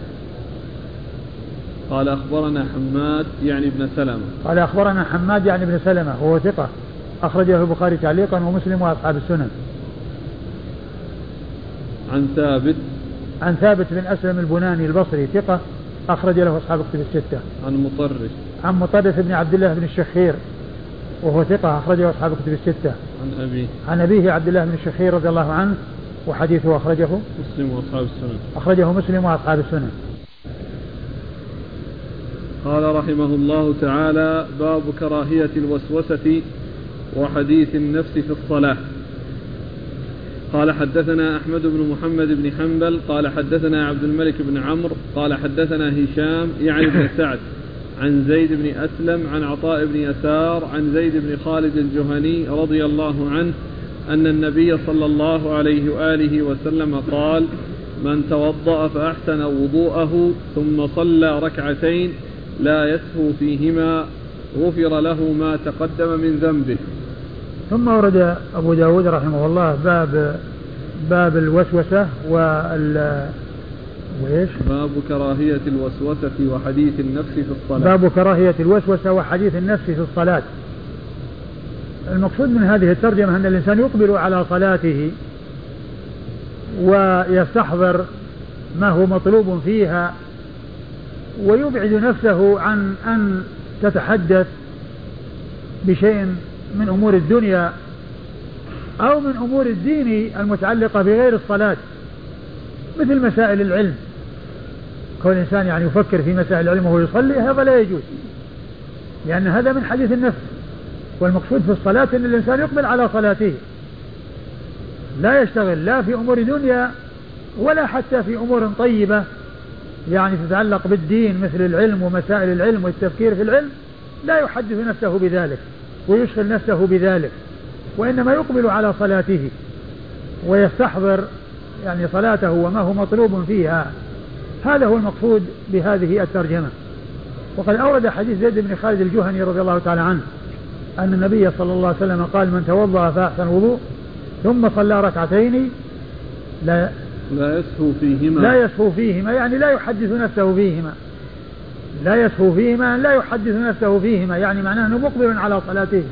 قال أخبرنا حماد يعني ابن سلمة. قال أخبرنا حماد يعني ابن سلمة وهو ثقة أخرجه البخاري تعليقا ومسلم وأصحاب السنن. عن ثابت. عن ثابت بن أسلم البناني البصري ثقة أخرج له أصحاب الكتب الستة. عن مطرف. عن مطرف بن عبد الله بن الشخير وهو ثقة أخرجه أصحاب الكتب الستة. عن أبيه. عن أبيه عبد الله بن الشخير رضي الله عنه وحديثه أخرجه مسلم وأصحاب السنن أخرجه مسلم وأصحاب السنن قال رحمه الله تعالى باب كراهية الوسوسة وحديث النفس في الصلاة. قال حدثنا أحمد بن محمد بن حنبل قال حدثنا عبد الملك بن عمرو قال حدثنا هشام يعني بن سعد عن زيد بن أسلم عن عطاء بن يسار عن زيد بن خالد الجهني رضي الله عنه أن النبي صلى الله عليه وآله وسلم قال من توضأ فأحسن وضوءه ثم صلى ركعتين لا يسهو فيهما غفر له ما تقدم من ذنبه. ثم ورد أبو داود رحمه الله باب باب الوسوسة وال وإيش؟ باب كراهية الوسوسة وحديث النفس في الصلاة. باب كراهية الوسوسة وحديث النفس في الصلاة. المقصود من هذه الترجمة أن الإنسان يقبل على صلاته ويستحضر ما هو مطلوب فيها ويبعد نفسه عن أن تتحدث بشيء من أمور الدنيا أو من أمور الدين المتعلقة بغير الصلاة مثل مسائل العلم. كون الإنسان يعني يفكر في مسائل العلم وهو يصلي هذا لا يجوز لأن هذا من حديث النفس. والمقصود في الصلاة أن الإنسان يقبل على صلاته. لا يشتغل لا في أمور دنيا ولا حتى في أمور طيبة. يعني تتعلق بالدين مثل العلم ومسائل العلم والتفكير في العلم لا يحدث نفسه بذلك ويشغل نفسه بذلك وإنما يقبل على صلاته ويستحضر يعني صلاته وما هو مطلوب فيها. هذا هو المقصود بهذه الترجمة. وقد أورد حديث زيد بن خالد الجهني رضي الله تعالى عنه. أن النبي صلى الله عليه وسلم قال من توضأ فأحسن وضوء ثم صلى ركعتين لا لا يسهو فيهما. لا يسهو فيهما يعني لا يحدث نفسه فيهما. لا يسهو فيهما لا يحدث نفسه فيهما يعني معناه أنه مقبل على صلاته.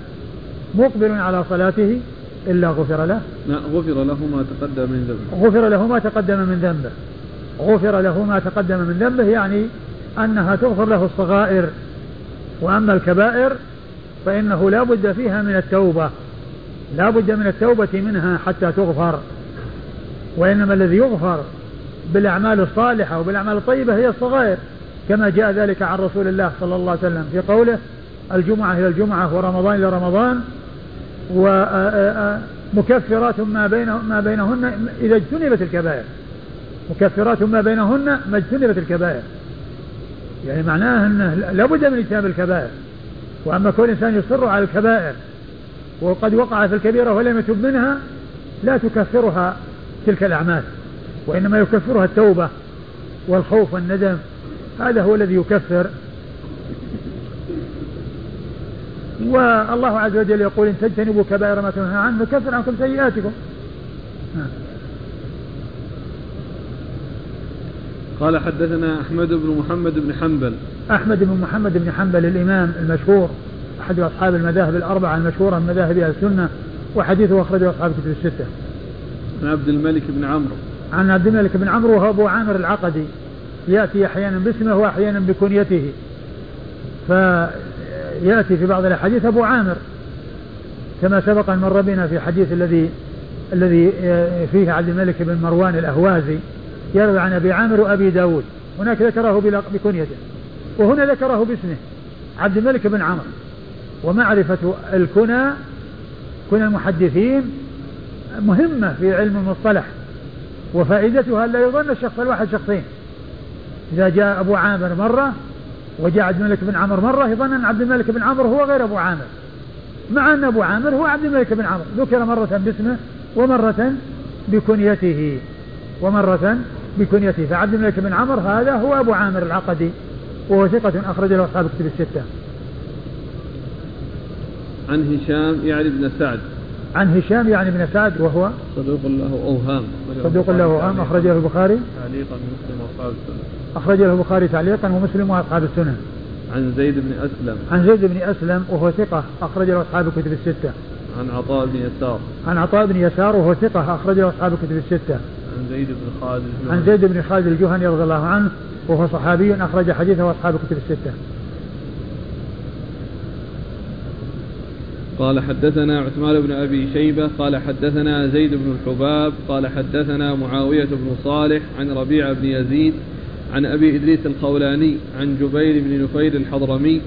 مقبل على صلاته إلا غفر له. لا غفر له ما تقدم من ذنبه. غفر له ما تقدم من ذنبه. غفر له ما تقدم من ذنبه يعني أنها تغفر له الصغائر. وأما الكبائر فإنه لا بد فيها من التوبة. لا بد من التوبة منها حتى تغفر. وإنما الذي يغفر بالأعمال الصالحة وبالأعمال الطيبة هي الصغائر كما جاء ذلك عن رسول الله صلى الله عليه وسلم في قوله الجمعة إلى الجمعة ورمضان إلى رمضان ومكفرات ما بين ما بينهن إذا اجتنبت الكبائر. مكفرات ما بينهن ما اجتنبت الكبائر. يعني معناه أنه لابد من اجتناب الكبائر. وأما كون الإنسان يصر على الكبائر وقد وقع في الكبيرة ولم يتب منها لا تكفرها تلك الأعمال وإنما يكفرها التوبة والخوف والندم. هذا هو الذي يكفر. والله عز وجل يقول إن تجتنبوا كبائر ما تنهى عنه نكفر عنكم سيئاتكم. قال حدثنا أحمد بن محمد بن حنبل أحمد بن محمد بن حنبل الإمام المشهور أحد أصحاب المذاهب الأربعة المشهورة من مذاهب أهل السنة وحديثه أخرجه أصحاب كتب الستة. عن عبد الملك بن عمرو. عن عبد الملك بن عمرو وهو أبو عامر العقدي يأتي أحيانا باسمه وأحيانا بكنيته. فيأتي في بعض الأحاديث أبو عامر كما سبق أن مر بنا في حديث الذي الذي فيه عبد الملك بن مروان الأهوازي يروي عن أبي عامر وأبي داود. هناك ذكره بكنيته وهنا ذكره باسمه عبد الملك بن عمرو. ومعرفة الكنى كنى المحدثين مهمة في علم المصطلح وفائدتها ألا يظن الشخص الواحد شخصين. إذا جاء أبو عامر مرة وجاء عبد الملك بن عمرو مرة يظن أن عبد الملك بن عمرو هو غير أبو عامر. مع أن أبو عامر هو عبد الملك بن عمرو. ذكر مرة باسمه ومرة بكنيته ومرة بكنيته فعبد الملك بن عمرو هذا هو أبو عامر العقدي وهو ثقة أخرج له أصحاب الكتب الستة. عن هشام يعني بن سعد. عن هشام يعني بن سعد وهو صدوق له أوهام. صدوق له أوهام أخرجه البخاري. تعليقا مسلم وأصحاب السنة. أخرجه البخاري تعليقا ومسلم وأصحاب السنة. عن زيد بن أسلم. عن زيد بن أسلم وهو ثقة أخرج له أصحاب الكتب الستة. عن عطاء بن يسار. عن عطاء بن يسار وهو ثقة أخرج له أصحاب الكتب الستة. عن زيد بن خالد الجهني. عن زيد بن خالد الجهني رضي الله عنه وهو صحابي أخرج حديثه أصحاب الكتب الستة. قال حدثنا عثمان بن أبي شيبة قال حدثنا زيد بن الحباب قال حدثنا معاوية بن صالح عن ربيع بن يزيد عن أبي إدريس الخولاني عن جبير بن نفير الحضرمي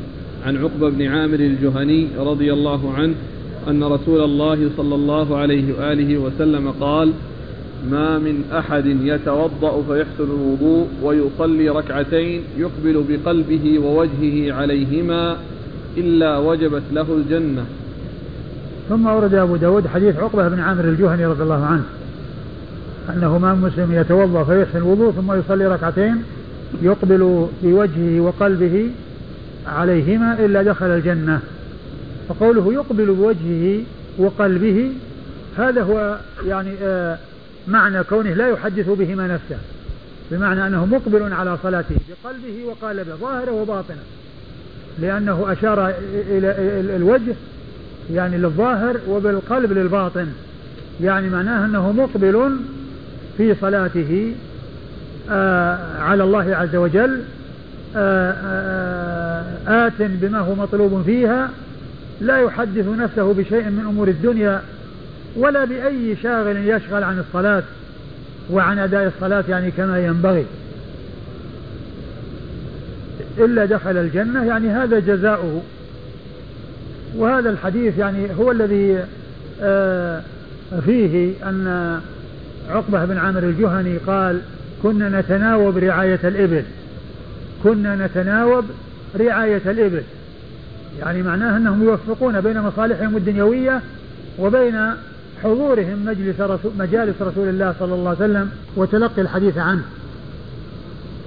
عن عقبة بن عامر الجهني رضي الله عنه أن رسول الله صلى الله عليه وآله وسلم قال ما من أحد يتوضأ فيحسن الوضوء ويصلي ركعتين يقبل بقلبه ووجهه عليهما إلا وجبت له الجنة. ثم ورد أبو داود حديث عقبة بن عامر الجهني رضي الله عنه أنه ما مسلم يتوضأ فيحسن الوضوء ثم يصلي ركعتين يقبل بوجهه وقلبه عليهما إلا دخل الجنة. فقوله يقبل بوجهه وقلبه هذا هو يعني آه معنى كونه لا يحدث بهما نفسه بمعنى أنه مقبل على صلاته بقلبه وقالبه ظاهره وباطنه لأنه أشار إلى الوجه يعني للظاهر وبالقلب للباطن يعني معناه أنه مقبل في صلاته آه على الله عز وجل آه آه آت بما هو مطلوب فيها لا يحدث نفسه بشيء من أمور الدنيا ولا بأي شاغل يشغل عن الصلاة وعن أداء الصلاة يعني كما ينبغي. إلا دخل الجنة يعني هذا جزاؤه. وهذا الحديث يعني هو الذي آه، فيه أن عقبة بن عامر الجهني قال كنا نتناوب رعاية الإبل. كنا نتناوب رعاية الإبل. يعني معناه أنهم يوفقون بين مصالحهم الدنيوية وبين حضورهم مجلس رسول مجالس رسول الله صلى الله عليه وسلم وتلقي الحديث عنه.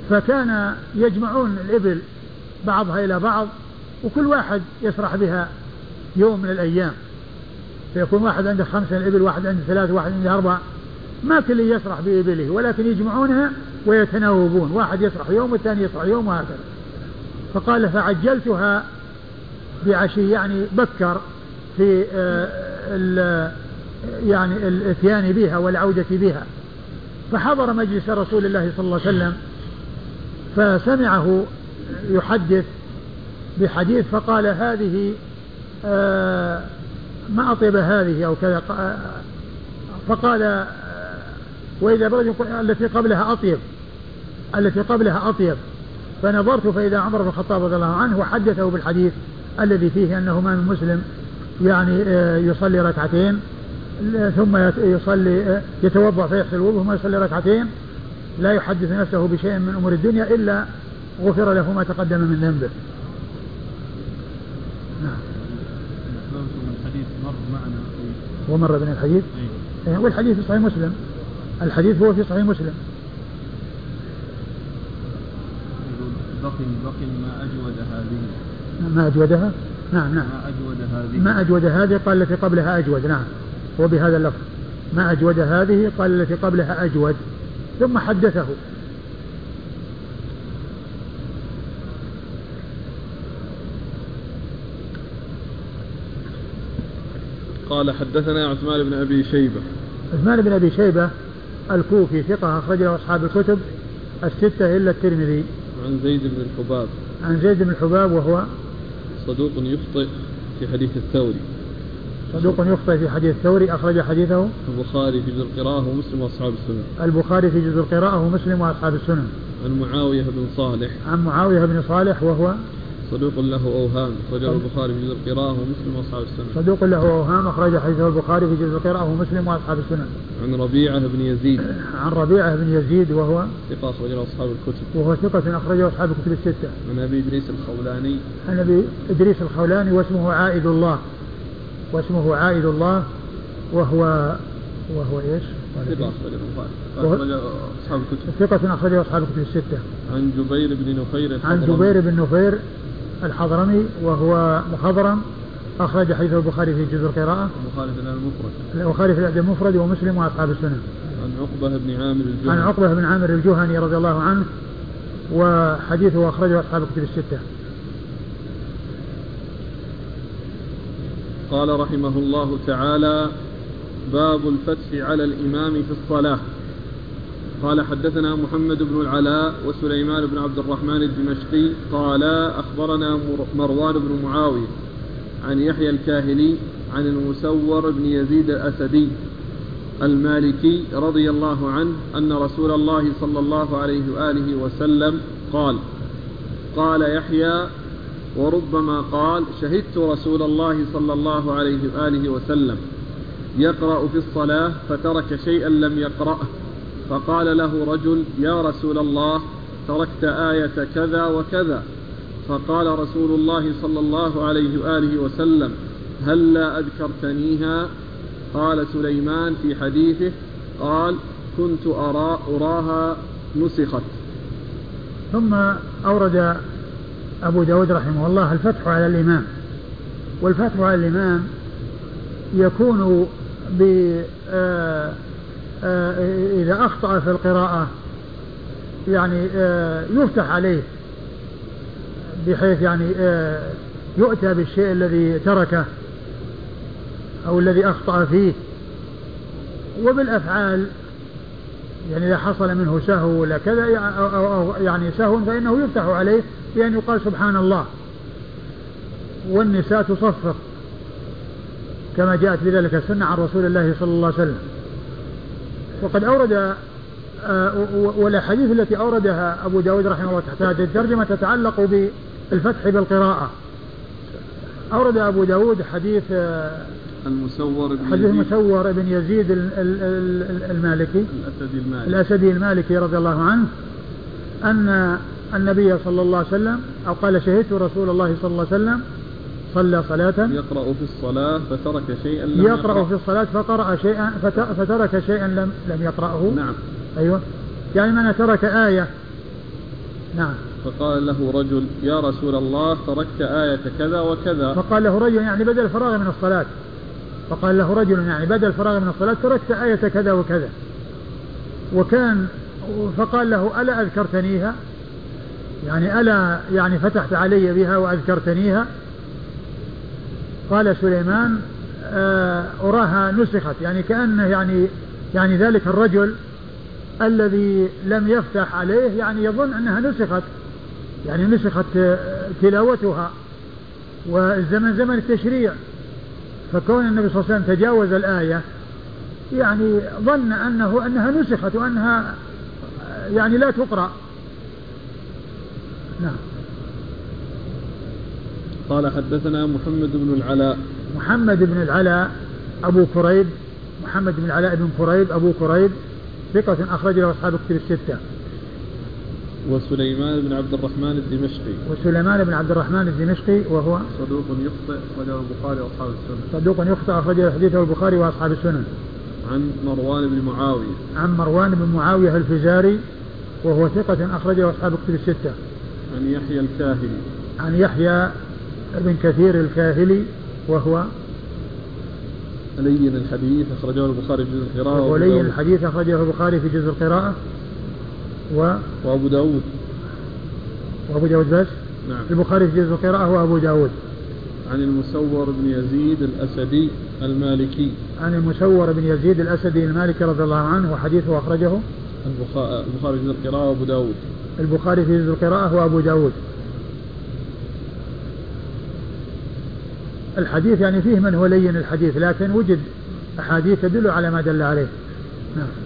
فكان يجمعون الإبل بعضها إلى بعض وكل واحد يسرح بها يوم من الأيام. فيكون واحد عنده خمسة الإبل واحد عنده ثلاثة واحد عنده أربعة. ما كل يسرح بإبله ولكن يجمعونها ويتناوبون. واحد يسرح يوم والثاني يسرح يوم وهكذا. فقال فعجلتها بعشي يعني بكر في آه، يعني الإتيان بها والعودة بها. فحضر مجلس رسول الله صلى الله عليه وسلم فسمعه يحدث بحديث فقال هذه آه، ما أطيب هذه أو كذا فقال آه، وإذا بلد التي قبلها أطيب التي قبلها أطيب. فنظرت فإذا عمر بن الخطاب رضي الله عنه وحدثه بالحديث الذي فيه أنه ما من مسلم يعني آه، يصلي ركعتين. ثم يصلي يتوضأ فيغسل الوضوء ثم يصلي ركعتين لا يحدث نفسه بشيء من أمور الدنيا إلا غفر له ما تقدم من ذنبه. نعم. الحديث مر معنا ومر بنا الحديث؟ أيه. والحديث في صحيح مسلم. الحديث هو في صحيح مسلم. بقي بقي ما أجود هذه. ما أجودها؟ نعم نعم. ما أجود هذه. ما أجود هذه قال التي قبلها أجود نعم. وبهذا اللفظ. ما أجود هذه؟ قال التي قبلها أجود ثم حدثه. قال حدثنا عثمان بن أبي شيبة. عثمان بن أبي شيبة الكوفي ثقة أخرجه أصحاب الكتب الستة إلا الترمذي. عن زيد بن الحباب. عن زيد بن الحباب وهو صدوق يخطئ في حديث الثوري. صدوق يخطئ في حديث الثوري أخرج حديثه. البخاري في جزء القراءة ومسلم وأصحاب السنن البخاري في جزء القراءة ومسلم وأصحاب السنن عن معاوية بن صالح. عن معاوية بن صالح وهو صدوق له أوهام أخرجه البخاري في جزء القراءة ومسلم وأصحاب السنن صدوق له أوهام أخرج حديثه البخاري في جزء القراءة ومسلم وأصحاب السنن عن ربيعة بن يزيد. عن ربيعة بن يزيد وهو ثقة أخرجه أصحاب الكتب. وهو ثقة أخرجه أصحاب الكتب الستة. عن أبي إدريس الخولاني. عن أبي إدريس الخولاني واسمه عائد الله. واسمه عائد الله وهو وهو إيش؟ ثقة أخرجه أصحاب الكتب ثقة أخرجه أصحاب الكتب الستة. عن جبير بن نفير عن جبير بن نفير الحضرمي وهو مخضرم أخرج حديث البخاري في جزء القراءة. البخاري في الأدب المفرد. البخاري في الأدب المفرد ومسلم وأصحاب السنن. عن عقبة بن عامر الجهني. عن عقبة بن عامر الجهني رضي الله عنه وحديثه أخرجه أصحاب الكتب الستة. قال رحمه الله تعالى باب الفتح على الإمام في الصلاة. قال حدثنا محمد بن العلاء وسليمان بن عبد الرحمن الدمشقي قال أخبرنا مروان بن معاوية عن يحيى الكاهلي عن المسور بن يزيد الأسدي المالكي رضي الله عنه أن رسول الله صلى الله عليه وآله وسلم قال قال يحيى وربما قال شهدت رسول الله صلى الله عليه وآله وسلم يقرأ في الصلاة فترك شيئا لم يقرأه. فقال له رجل يا رسول الله تركت آية كذا وكذا. فقال رسول الله صلى الله عليه وآله وسلم هل لا أذكرتنيها؟ قال سليمان في حديثه قال كنت أرى أراها نسخت. ثم أورد أبو داود رحمه الله الفتح على الإمام. والفتح على الإمام يكون ب آه، آه، إذا أخطأ في القراءة يعني آه، يفتح عليه بحيث يعني يؤتى بالشيء الذي تركه أو الذي أخطأ فيه. وبالأفعال يعني إذا حصل منه سهو ولا كذا يعني سهو فإنه يفتح عليه بأن يقال سبحان الله. والنساء تصفق كما جاءت بذلك السنة عن رسول الله صلى الله عليه وسلم. وقد أورد آه، والأحاديث التي أوردها أبو داود رحمه الله تحت هذه الترجمة تتعلق بالفتح بالقراءة. أورد أبو داود حديث آه، المسور بن حديث المسور بن يزيد المالكي. الأسدي المالكي. الأسدي المالكي رضي الله عنه أن النبي صلى الله عليه وسلم أو قال شهدت رسول الله صلى الله عليه وسلم صلى صلاة. يقرأ في الصلاة فترك شيئا لم يقرأ يقرأ. في الصلاة فقرأ شيئا فترك شيئا لم لم يقرأه. نعم. أيوه. يعني من ترك آية. نعم. فقال له رجل يا رسول الله تركت آية كذا وكذا. فقال له رجل يعني بدل الفراغ من الصلاة. فقال له رجل يعني بدل الفراغ من الصلاة تركت آية كذا وكذا. وكان فقال له ألا أذكرتنيها؟ يعني ألا يعني فتحت علي بها وأذكرتنيها؟ قال سليمان آه، أراها نسخت. يعني كأنه يعني يعني ذلك الرجل الذي لم يفتح عليه يعني يظن أنها نسخت. يعني نسخت تلاوتها. والزمن زمن التشريع. فكون النبي صلى الله عليه وسلم تجاوز الآية يعني ظن أنه أنها نسخت وأنها يعني لا تقرأ. نعم. قال حدثنا محمد بن العلاء. محمد بن العلاء أبو كريب. محمد بن العلاء بن كريب أبو كريب ثقة أخرج له أصحاب كتب الستة. وسليمان بن عبد الرحمن الدمشقي. وسليمان بن عبد الرحمن الدمشقي وهو صدوق يخطئ أخرجه البخاري وأصحاب السنن. صدوق يخطئ أخرجه حديثه البخاري وأصحاب السنن. عن مروان بن معاوية. عن مروان بن معاوية الفزاري وهو ثقة أخرجه أصحاب الكتب الستة. عن يحيى الكاهلي. عن يحيى بن كثير الكاهلي وهو لين الحديث أخرجه البخاري في جزء القراءة. ولين الحديث أخرجه البخاري في جزء القراءة. و وأبو داود. وأبو داود بس؟ نعم. البخاري في جزء القراءة وأبو داود. عن المسور بن يزيد الأسدي المالكي. عن المسور بن يزيد الأسدي المالكي رضي الله عنه وحديثه أخرجه. البخاري في جزء القراءة وأبو داود. البخاري في جزء القراءة وأبو داود. الحديث يعني فيه من هو لين الحديث لكن وجد أحاديث تدل على ما دل عليه. نعم.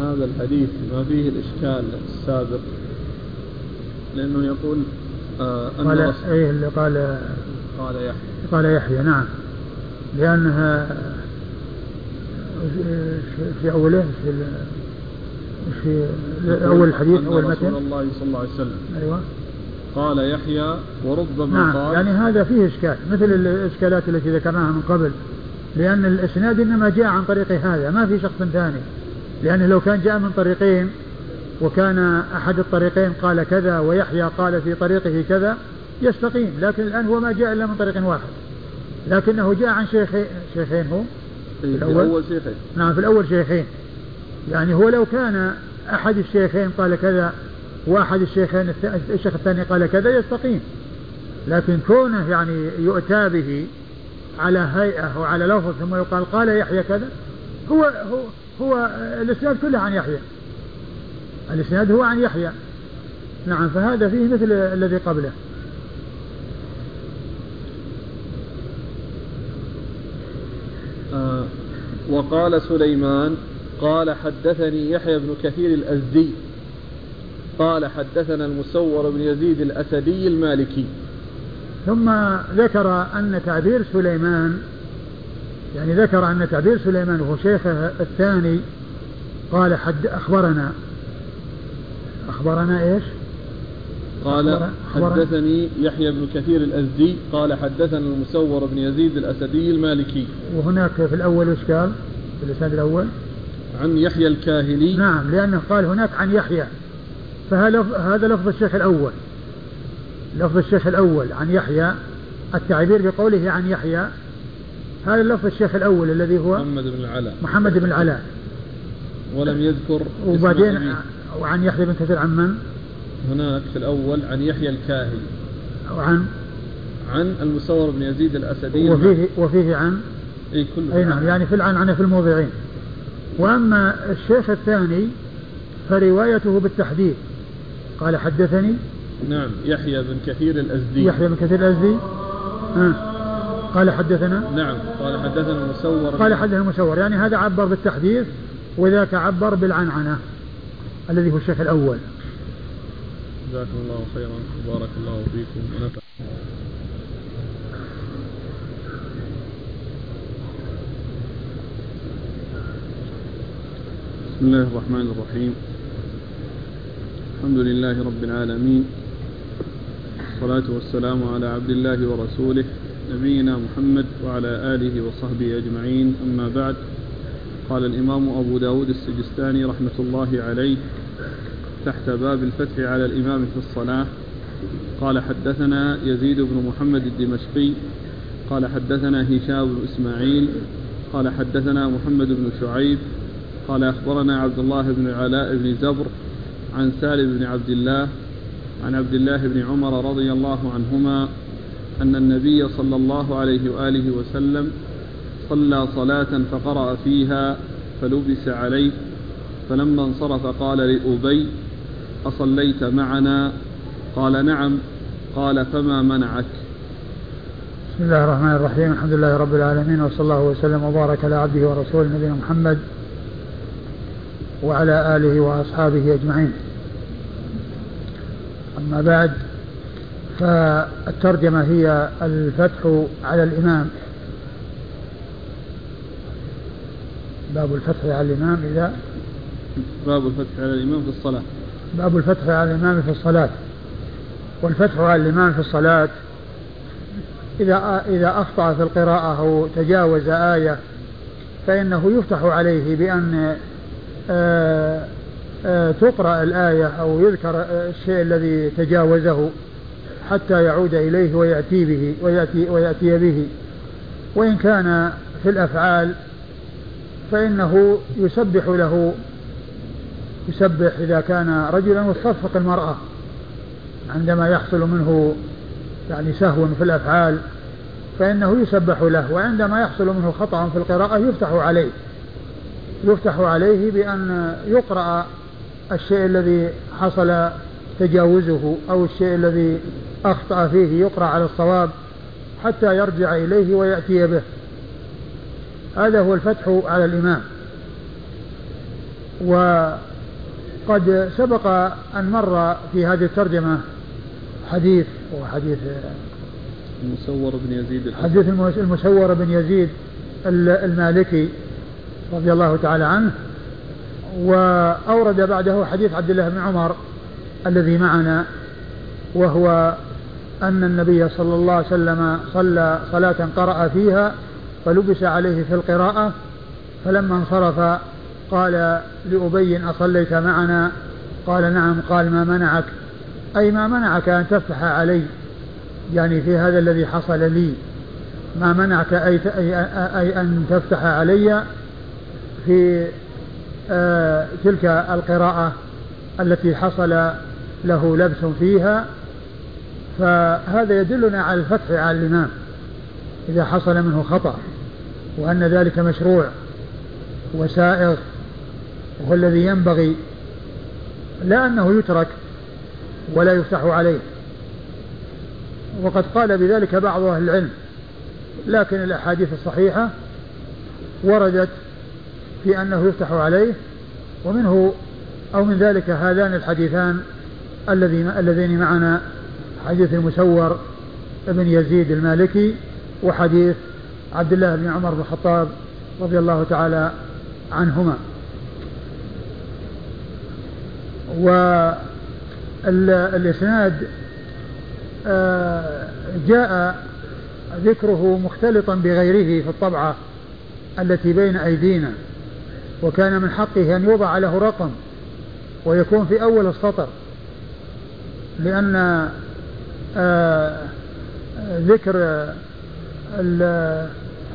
هذا الحديث ما فيه الإشكال السابق لأنه يقول آه أن قال إيه اللي قال قال يحيى. قال يحيى نعم. لأنها في أوله في في أول الحديث أول متن. رسول الله صلى الله عليه وسلم أيوه. قال يحيى وربما نعم قال يعني هذا فيه إشكال مثل الإشكالات التي ذكرناها من قبل لأن الإسناد إنما جاء عن طريق هذا ما في شخص ثاني. لأنه لو كان جاء من طريقين وكان أحد الطريقين قال كذا ويحيى قال في طريقه كذا يستقيم. لكن الآن هو ما جاء إلا من طريق واحد. لكنه جاء عن شيخين شيخين هو؟ في الأول, الأول شيخين. نعم في الأول شيخين. يعني هو لو كان أحد الشيخين قال كذا وأحد الشيخين الشيخ الثاني قال كذا يستقيم. لكن كونه يعني يؤتى به على هيئة وعلى لفظ ثم يقال قال يحيى كذا هو هو هو الاسناد كله عن يحيى. الاسناد هو عن يحيى. نعم فهذا فيه مثل الذي قبله. آه وقال سليمان قال حدثني يحيى بن كثير الأزدي. قال حدثنا المسور بن يزيد الأسدي المالكي. ثم ذكر أن تعبير سليمان يعني ذكر أن تعبير سليمان وهو شيخه الثاني قال حد أخبرنا. أخبرنا إيش؟ قال حدثني يحيى بن كثير الأزدي قال حدثنا المسور بن يزيد الأسدي المالكي. وهناك في الأول وش قال؟ في الإسناد الأول. عن يحيى الكاهلي. نعم لأنه قال هناك عن يحيى. فهذا لفظ الشيخ الأول. لفظ الشيخ الأول عن يحيى. التعبير بقوله عن يحيى هذا لفظ الشيخ الأول الذي هو محمد بن العلاء. محمد بن العلاء. ولم يذكر وبعدين وعن يحيى بن كثير عن من؟ هناك في الأول عن يحيى الكاهل وعن؟ عن المسور بن يزيد الأسدي. وفيه وفيه عن؟ أي كله. أي نعم يعني في العن عن في الموضعين. وأما الشيخ الثاني فروايته بالتحديد قال حدثني نعم يحيى بن كثير الأزدي. يحيى بن كثير الأزدي. آه. قال حدثنا؟ نعم قال حدثنا المسور قال حدثنا المسور يعني هذا عبر بالتحديث وذاك عبر بالعنعنة الذي هو الشيخ الأول. جزاكم الله خيرا. وبارك الله فيكم. ونفع بسم الله الرحمن الرحيم. الحمد لله رب العالمين. والصلاة والسلام على عبد الله ورسوله نبينا محمد وعلى آله وصحبه أجمعين. أما بعد قال الإمام أبو داود السجستاني رحمة الله عليه تحت باب الفتح على الإمام في الصلاة. قال حدثنا يزيد بن محمد الدمشقي. قال حدثنا هشام بن إسماعيل. قال حدثنا محمد بن شعيب. قال أخبرنا عبد الله بن العلاء بن زبر عن سالم بن عبد الله عن عبد الله بن عمر رضي الله عنهما أن النبي صلى الله عليه وآله وسلم صلى صلاة فقرأ فيها فلبس عليه فلما انصرف قال لأبي أصليت معنا؟ قال نعم. قال فما منعك؟ بسم الله الرحمن الرحيم. الحمد لله رب العالمين وصلى الله وسلم وبارك على عبده ورسوله نبينا محمد وعلى آله وأصحابه أجمعين. أما بعد فالترجمة هي الفتح على الإمام. باب الفتح على الإمام إذا باب الفتح على الإمام في الصلاة. باب الفتح على الإمام في الصلاة. والفتح على الإمام في الصلاة إذا إذا أخطأ في القراءة أو تجاوز آية فإنه يفتح عليه بأن آه، آه، تقرأ الآية أو يذكر الشيء الذي تجاوزه. حتى يعود إليه ويأتي به ويأتي, ويأتي به. وإن كان في الأفعال فإنه يسبح له يسبح إذا كان رجلا وتصفق المرأة عندما يحصل منه يعني سهو في الأفعال فإنه يسبح له وعندما يحصل منه خطأ في القراءة يفتح عليه. يفتح عليه بأن يقرأ الشيء الذي حصل تجاوزه أو الشيء الذي أخطأ فيه يقرأ على الصواب حتى يرجع إليه ويأتي به. هذا هو الفتح على الإمام. وقد سبق أن مر في هذه الترجمة حديث وحديث المسور بن يزيد حديث المسور بن يزيد المالكي رضي الله تعالى عنه. وأورد بعده حديث عبد الله بن عمر الذي معنا وهو أن النبي صلى الله عليه وسلم صلى صلاة قرأ فيها فلبس عليه في القراءة فلما انصرف قال لأبي أصليت معنا؟ قال نعم. قال ما منعك؟ أي ما منعك أن تفتح علي يعني في هذا الذي حصل لي. ما منعك أي, أي, أن تفتح علي في آه تلك القراءة التي حصل له لبس فيها؟ فهذا يدلنا على الفتح على الإمام إذا حصل منه خطأ وأن ذلك مشروع وسائغ وهو الذي ينبغي لا أنه يترك ولا يفتح عليه. وقد قال بذلك بعض أهل العلم لكن الأحاديث الصحيحة وردت في أنه يفتح عليه ومنه أو من ذلك هذان الحديثان الذي اللذين معنا حديث المسور بن يزيد المالكي وحديث عبد الله بن عمر بن الخطاب رضي الله تعالى عنهما. والإسناد آه، جاء ذكره مختلطا بغيره في الطبعة التي بين أيدينا وكان من حقه أن يوضع له رقم ويكون في أول السطر لأن ذكر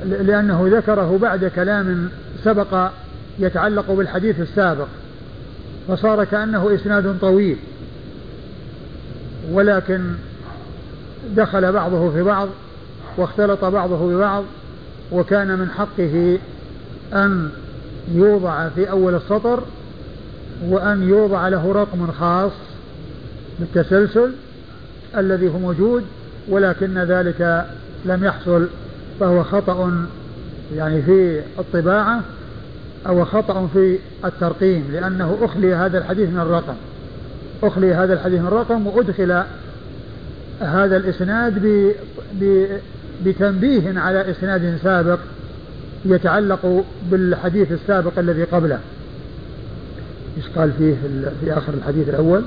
لأنه ذكره بعد كلام سبق يتعلق بالحديث السابق فصار كأنه إسناد طويل ولكن دخل بعضه في بعض واختلط بعضه ببعض وكان من حقه أن يوضع في أول السطر وأن يوضع له رقم خاص بالتسلسل الذي هو موجود ولكن ذلك لم يحصل فهو خطأ يعني في الطباعة أو خطأ في الترقيم لأنه أخلي هذا الحديث من الرقم أخلي هذا الحديث من الرقم وأدخل هذا الإسناد ب ب بتنبيه على إسناد سابق يتعلق بالحديث السابق الذي قبله إيش قال فيه في آخر الحديث الأول؟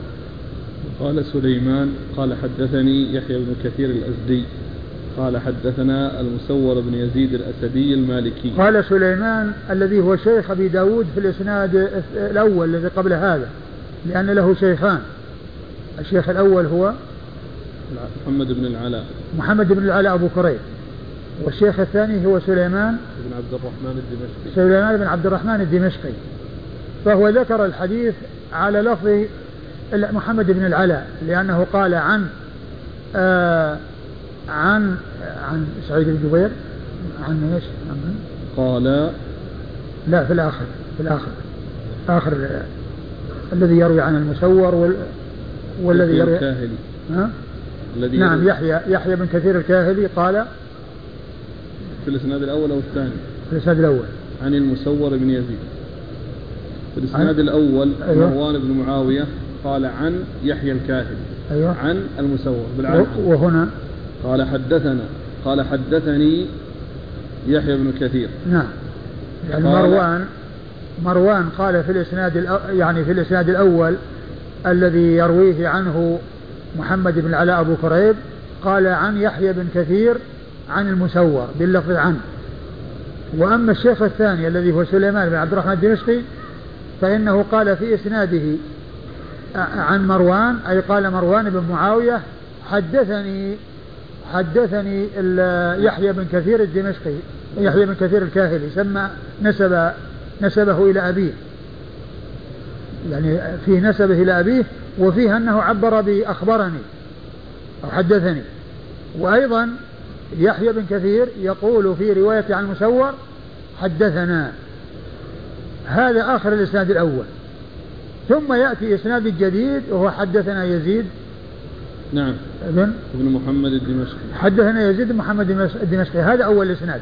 قال سليمان قال حدثني يحيى بن كثير الأزدي. قال حدثنا المسور بن يزيد الأسدي المالكي. قال سليمان الذي هو شيخ أبي داود في الإسناد الأول الذي قبل هذا لأن له شيخان. الشيخ الأول هو محمد بن العلاء. محمد بن العلاء أبو كريب. والشيخ الثاني هو سليمان بن عبد الرحمن الدمشقي. سليمان بن عبد الرحمن الدمشقي. فهو ذكر الحديث على لفظ محمد بن العلاء لأنه قال عن آه عن عن سعيد بن جبير عن إيش؟ عن قال لا في الآخر في الآخر آخر الذي يروي عن المسور وال والذي يروي الكاهلي ها؟ الذي نعم يحيى يحيى بن كثير الكاهلي قال في الإسناد الأول أو الثاني؟ في الإسناد الأول عن المسور بن يزيد في الإسناد الأول أيوة. مروان بن معاوية قال عن يحيى الكاهلي أيوة. عن المسور بالعن وهنا؟ قال حدثنا قال حدثني يحيى بن كثير. نعم. يعني مروان مروان قال في الإسناد يعني في الإسناد الأول الذي يرويه عنه محمد بن العلاء أبو كريب قال عن يحيى بن كثير عن المسور باللفظ عنه وأما الشيخ الثاني الذي هو سليمان بن عبد الرحمن الدمشقي فإنه قال في إسناده عن مروان أي قال مروان بن معاوية حدثني حدثني يحيى بن كثير الدمشقي يحيى بن كثير الكاهلي سمى نسب نسبه إلى أبيه. يعني في نسبه إلى أبيه وفيه أنه عبر بأخبرني أو حدثني. وأيضا يحيى بن كثير يقول في رواية عن المسور حدثنا. هذا آخر الإسناد الأول. ثم يأتي إسناد جديد وهو حدثنا يزيد. نعم. ابن ابن محمد الدمشقي. حدثنا يزيد بن محمد الدمشقي. هذا أول الإسناد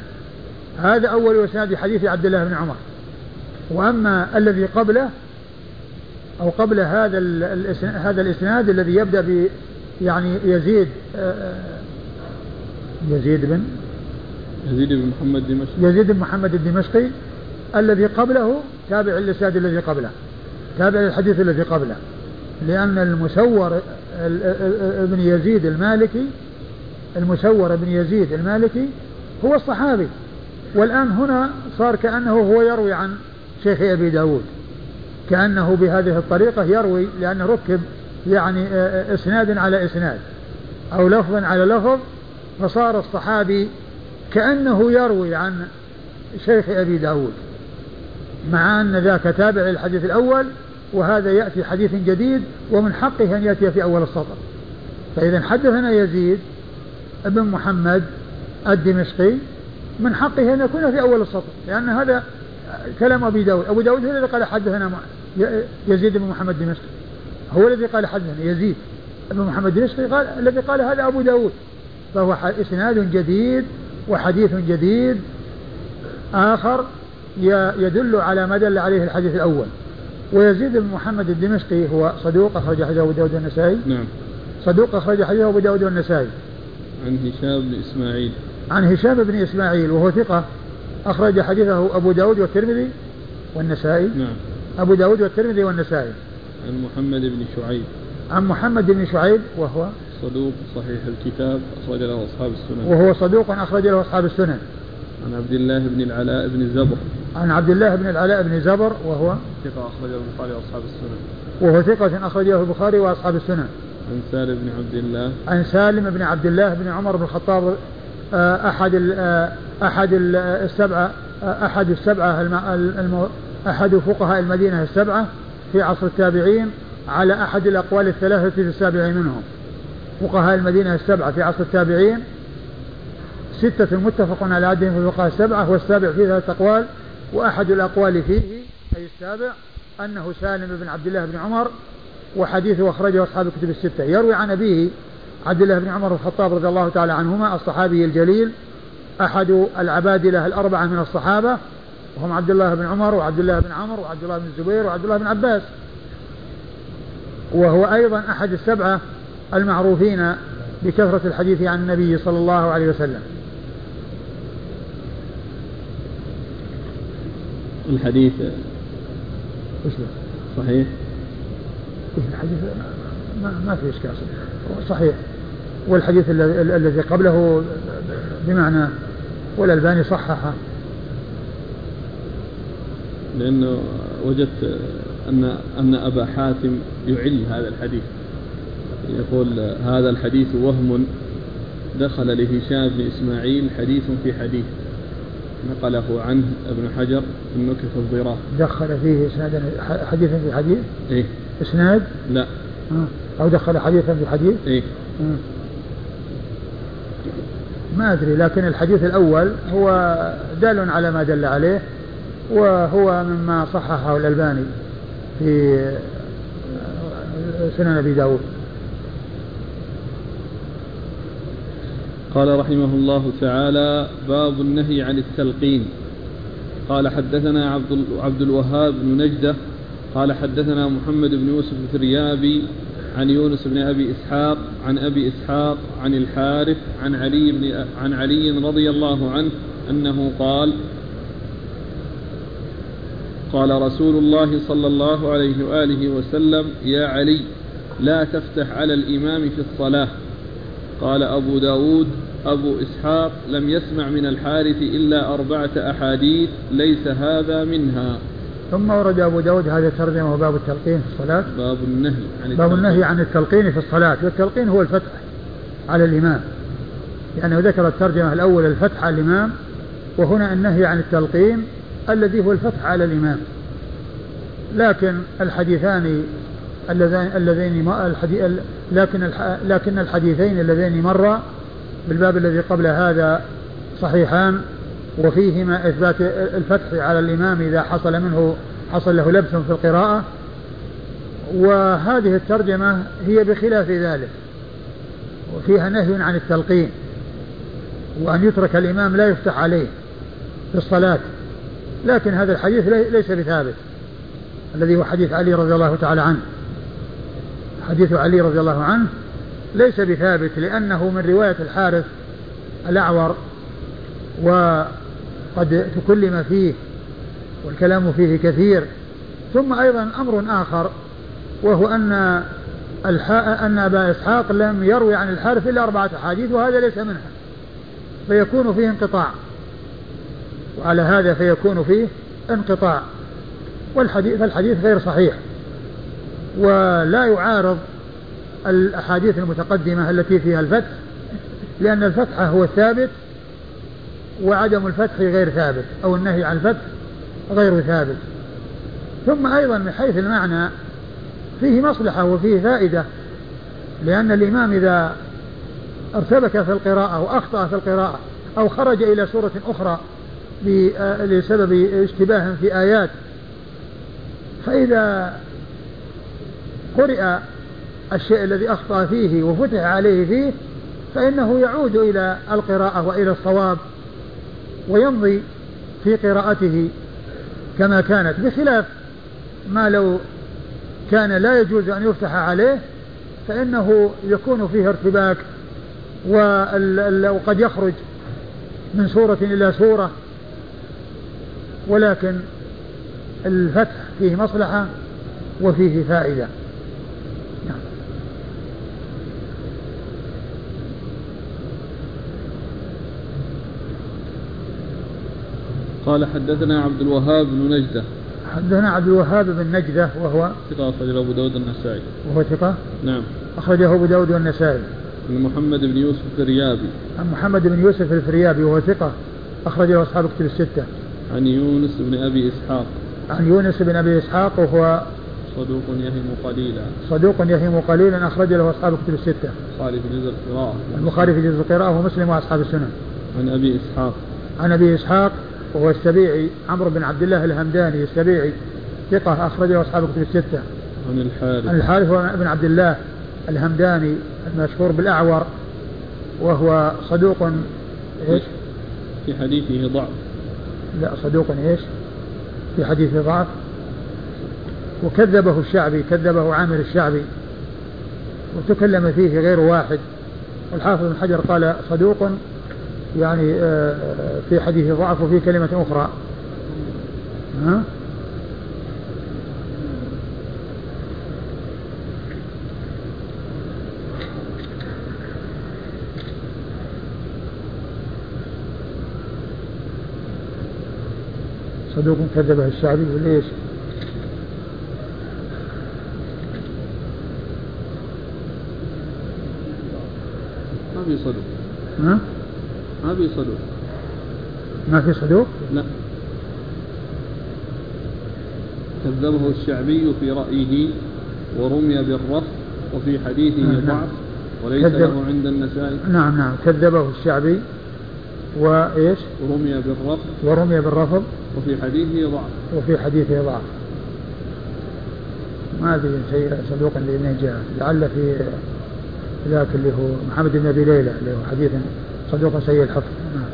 هذا أول إسناد حديث عبد الله بن عمر. وأما الذي قبله أو قبل هذا هذا الإسناد الذي يبدأ ب يعني يزيد آه، آه، يزيد بن؟ يزيد بن محمد الدمشقي. يزيد بن محمد الدمشقي الذي قبله تابع الإسناد الذي قبله. تابع الحديث الذي قبله. لأن المسور ابن يزيد المالكي المسور ابن يزيد المالكي هو الصحابي. والآن هنا صار كأنه هو يروي عن شيخ أبي داود. كأنه بهذه الطريقة يروي لأنه ركب يعني إسناد على إسناد أو لفظا على لفظ. فصار الصحابي كأنه يروي عن شيخ أبي داود. مع أن ذاك تابع للحديث الأول وهذا يأتي حديث جديد ومن حقه أن يأتي في أول السطر. فإذا حدثنا يزيد بن محمد الدمشقي من حقه أن يكون في أول السطر لأن هذا كلام أبي داود. أبو داود هو الذي قال حدثنا يزيد بن محمد الدمشقي هو الذي قال حدثنا يزيد بن محمد الدمشقي قال الذي قال هذا أبو داود. فهو إسناد جديد وحديث جديد آخر يدل على ما دل عليه الحديث الأول. ويزيد بن محمد الدمشقي هو صدوق أخرج حديثه أبو داود والنسائي. نعم. صدوق أخرج حديثه أبو داود والنسائي. عن هشام بن إسماعيل. عن هشام بن إسماعيل وهو ثقة أخرج حديثه أبو داود والترمذي والنسائي. نعم. أبو داود والترمذي والنسائي. عن محمد بن شعيب. عن محمد بن شعيب وهو صدوق صحيح الكتاب أخرج له أصحاب السنن. وهو صدوق أخرج له أصحاب السنن. عن عبد الله بن العلاء بن زبر. عن عبد الله بن العلاء بن زبر وهو ثقة أخرجه البخاري وأصحاب السنن. وهو ثقة أخرجه البخاري وأصحاب السنن. عن سالم بن عبد الله. عن سالم بن عبد الله بن عمر بن الخطاب آه، أحد آه، أحد السبعة آه، أحد السبعة الم... أحد فقهاء المدينة السبعة في عصر التابعين على أحد الأقوال الثلاثة في السابع منهم. فقهاء المدينة السبعة في عصر التابعين ستة متفق على عدهم في الفقهاء السبعة والسابع فيه ثلاثة أقوال وأحد الأقوال فيه أي السابع أنه سالم بن عبد الله بن عمر وحديثه أخرجه أصحاب الكتب الستة. يروي عن أبيه عبد الله بن عمر الخطاب رضي الله تعالى عنهما الصحابي الجليل أحد العبادلة الأربعة من الصحابة وهم عبد الله بن عمر وعبد الله بن عمر وعبد الله بن الزبير وعبد الله بن عباس. وهو أيضا أحد السبعة المعروفين بكثرة الحديث عن النبي صلى الله عليه وسلم. الحديث صحيح؟ الحديث؟ ما, ما في إشكال صحيح. والحديث الذي قبله بمعنى والألباني صححه. لأنه وجدت أن أن أبا حاتم يعل هذا الحديث. يقول هذا الحديث وهم دخل لهشام بن إسماعيل حديث في حديث. نقله عنه ابن حجر في النكت الضراء دخل فيه إسنادا حديثا في حديث؟ إيه إسناد؟ لا آه. أو دخل حديثا في حديث؟ إيه آه. ما أدري لكن الحديث الأول هو دال على ما دل عليه وهو مما صححه الألباني في سنن أبي داود قال رحمه الله تعالى باب النهي عن التلقين. قال حدثنا عبد عبد الوهاب بن نجدة قال حدثنا محمد بن يوسف الفريابي عن يونس بن أبي إسحاق عن أبي إسحاق عن الحارث عن علي بن عن علي رضي الله عنه أنه قال قال رسول الله صلى الله عليه وآله وسلم يا علي لا تفتح على الإمام في الصلاة. قال أبو داود أبو إسحاق لم يسمع من الحارث إلا أربعة أحاديث ليس هذا منها. ثم ورد أبو داود هذه الترجمة وباب التلقين في الصلاة. باب النهي عن باب النهي عن التلقين في الصلاة. والتلقين هو الفتح على الإمام. لأنه يعني ذكر الترجمة الأول الفتح على الإمام وهنا النهي عن التلقين الذي هو الفتح على الإمام. لكن الحديثان اللذين اللذين لكن لكن الحديثين اللذين مرا بالباب الذي قبل هذا صحيحان وفيهما إثبات الفتح على الإمام إذا حصل منه حصل له لبس في القراءة. وهذه الترجمة هي بخلاف ذلك وفيها نهي عن التلقين وأن يترك الإمام لا يفتح عليه في الصلاة. لكن هذا الحديث ليس بثابت الذي هو حديث علي رضي الله تعالى عنه. حديث علي رضي الله عنه ليس بثابت لأنه من رواية الحارث الأعور وقد تكلم فيه والكلام فيه كثير. ثم أيضا أمر آخر وهو أن أن أبا إسحاق لم يروي عن الحارث إلا أربعة أحاديث وهذا ليس منها. فيكون فيه انقطاع. وعلى هذا فيكون فيه انقطاع. والحديث فالحديث غير صحيح. ولا يعارض الأحاديث المتقدمة التي فيها الفتح لأن الفتح هو الثابت وعدم الفتح غير ثابت أو النهي عن الفتح غير ثابت. ثم أيضا من حيث المعنى فيه مصلحة وفيه فائدة لأن الإمام إذا ارتبك في القراءة وأخطأ في القراءة أو خرج إلى سورة أخرى لسبب اشتباه في آيات فإذا قرئ الشيء الذي أخطأ فيه وفتح عليه فيه فإنه يعود إلى القراءة وإلى الصواب ويمضي في قراءته كما كانت بخلاف ما لو كان لا يجوز أن يفتح عليه فإنه يكون فيه ارتباك وقد يخرج من سورة إلى سورة ولكن الفتح فيه مصلحة وفيه فائدة نعم. قال حدثنا عبد الوهاب بن نجدة. حدثنا عبد الوهاب بن نجدة وهو ثقة أخرجه أبو داود النسائي. وهو ثقة؟ نعم. أخرجه أبو داود والنسائي. عن محمد بن يوسف الفريابي. عن محمد بن يوسف الفريابي وهو ثقة. أخرجه أصحاب كتب الستة. عن يونس بن أبي إسحاق. عن يونس بن أبي إسحاق وهو صدوق يهم قليلا. صدوق يهم قليلا أخرج له أصحاب كتب الستة. البخاري في جزء القراءة. البخاري في جزء القراءة ومسلم وأصحاب السنن عن أبي إسحاق. عن أبي إسحاق. وهو السبيعي عمرو بن عبد الله الهمداني السبيعي ثقة أخرجه أصحاب كتب الستة. عن الحارث. عن الحارث بن عبد الله الهمداني المشهور بالأعور وهو صدوق إيش؟ في حديثه ضعف. لا صدوق إيش؟ في حديث ضعف. وكذبه الشعبي كذبه عامر الشعبي وتكلم فيه غير واحد. والحافظ بن حجر قال صدوق يعني آه، في حديث ضعف وفي كلمة أخرى ها؟ صدوق كذبه الشعبي وليش؟ ما في صدوق ها؟ ما في صدوق ما في صدوق؟ لا كذبه الشعبي في رأيه ورمي بالرفض وفي حديثه نعم. ضعف وليس كذب. له عند النسائي نعم نعم كذبه الشعبي وإيش؟ ورمي بالرفض ورمي بالرفض وفي حديثه ضعف وفي حديثه ضعف ما أدري شيء صدوق لابن جاء لعل في ذاك اللي هو محمد بن أبي ليلى اللي هو حديث صدوق سيء الحفظ نعم.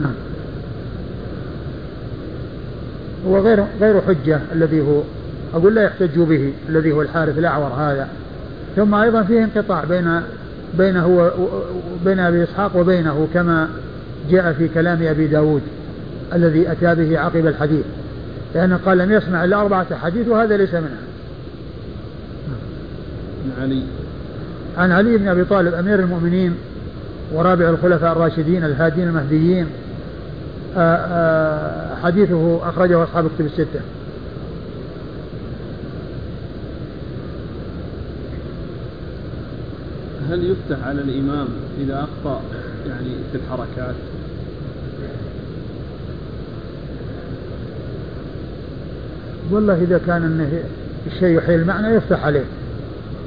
نعم. هو غير غير حجة الذي هو أقول لا يحتج به الذي هو الحارث الأعور هذا. ثم أيضا فيه انقطاع بين بينه وبين أبي إسحاق وبينه كما جاء في كلام أبي داود الذي أتى به عقب الحديث. لأنه قال لم يسمع إلا أربعة حديث وهذا ليس منها. عن علي. عن علي بن أبي طالب أمير المؤمنين ورابع الخلفاء الراشدين الهادين المهديين آآ آآ حديثه أخرجه أصحاب الكتب الستة. هل يفتح على الإمام إذا أخطأ يعني في الحركات؟ والله إذا كان إنه الشيء يحيل المعنى يفتح عليه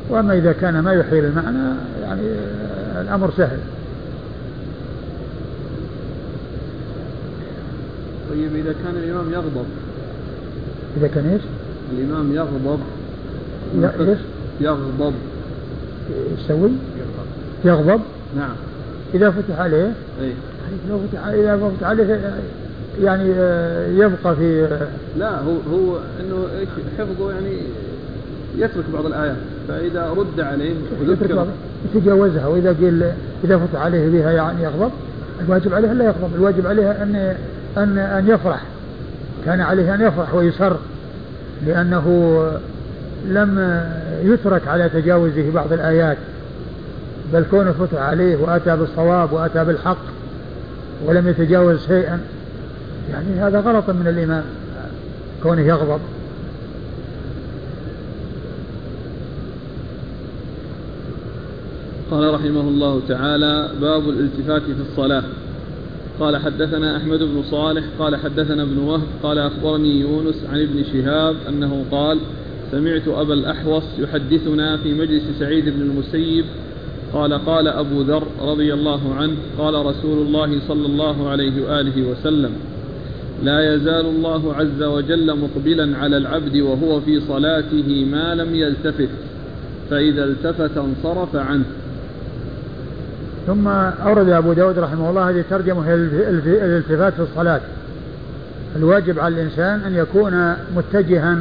وأما إذا كان ما يحيل المعنى يعني الأمر سهل. طيب إذا كان الإمام يغضب. إذا كان إيش؟ الإمام يغضب. ي- إيش؟ يغضب. يسوي؟ يغضب. نعم. إذا فتح عليه؟ أي. لو فتح إذا ما فتح عليه يعني آه، يبقى في لا هو هو إنه إيش حفظه يعني يترك بعض الآيات. فإذا رد عليه يترك وذكر يتجاوزها. وإذا قيل إذا فتح عليه بها يعني يغضب الواجب عليه الا يغضب. الواجب عليه أن ان أن يفرح. كان عليه أن يفرح ويسر لأنه لم يترك على تجاوزه بعض الآيات بل كونه فتح عليه وأتى بالصواب وأتى بالحق ولم يتجاوز شيئا. يعني هذا غلط من الامام كونه يغضب. قال رحمه الله تعالى باب الالتفات في الصلاة. قال حدثنا أحمد بن صالح قال حدثنا ابن وهب قال أخبرني يونس عن ابن شهاب أنه قال سمعت أبا الأحوص يحدثنا في مجلس سعيد بن المسيب قال قال أبو ذر رضي الله عنه قال رسول الله صلى الله عليه وآله وسلم لا يزال الله عز وجل مقبلا على العبد وهو في صلاته ما لم يلتفت فإذا التفت انصرف عنه. ثم أورد أبو داود رحمه الله هذه الترجمة هي الالتفات في الصلاة. الواجب على الإنسان أن يكون متجها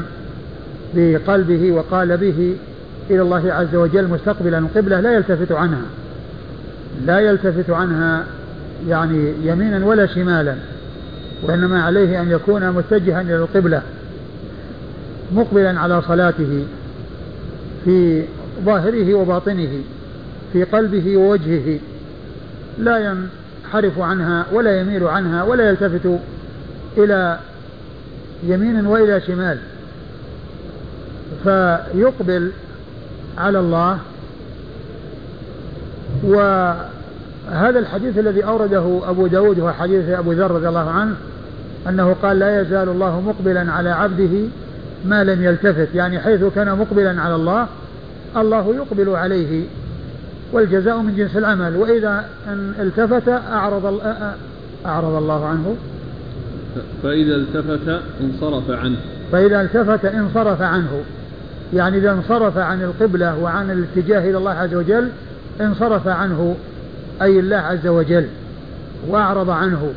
بقلبه وقال به إلى الله عز وجل مستقبلا. القبلة لا يلتفت عنها. لا يلتفت عنها يعني يمينا ولا شمالا وإنما عليه أن يكون متجها إلى القبلة مقبلا على صلاته في ظاهره وباطنه في قلبه ووجهه. لا ينحرف عنها ولا يميل عنها ولا يلتفت إلى يمين وإلى شمال. فيقبل على الله. وهذا الحديث الذي أورده أبو داود هو حديث أبو ذر رضي الله عنه أنه قال لا يزال الله مقبلا على عبده ما لم يلتفت. يعني حيث كان مقبلا على الله الله يقبل عليه. والجزاء من جنس العمل. وإذا أن التفت أعرض أعرض الله عنه. فإذا التفت انصرف عنه. فإذا التفت انصرف عنه. يعني إذا انصرف عن القبلة وعن الاتجاه إلى الله عز وجل انصرف عنه أي الله عز وجل وأعرض عنه.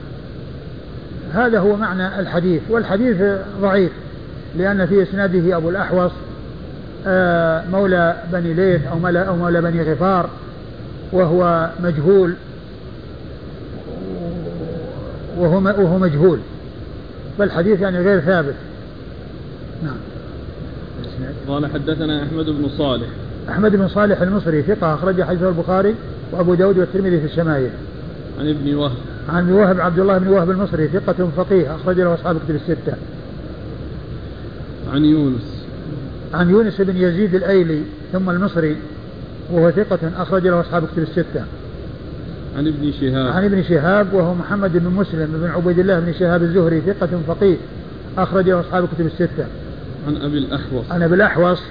هذا هو معنى الحديث. والحديث ضعيف لأن في إسناده أبو الأحوص آه، مولى بني ليث أو مولى, أو مولى بني غفار وهو مجهول. وهو وهو مجهول. فالحديث يعني غير ثابت. نعم. قال حدثنا أحمد بن صالح. أحمد بن صالح المصري ثقة أخرج حديثه البخاري وأبو داود والترمذي في الشمائل. عن ابن وهب. عن ابن وهب عبد الله بن وهب المصري ثقة فقيه أخرج له أصحاب كتب الستة. عن يونس. عن يونس بن يزيد الأيلي ثم المصري. وهو ثقة أخرج له أصحاب كتب الستة. عن ابن شهاب. عن ابن شهاب وهو محمد بن مسلم بن عبيد الله بن شهاب الزهري ثقة فقيه أخرج له أصحاب كتب الستة. عن أبي الأحوص. عن أبي الأحوص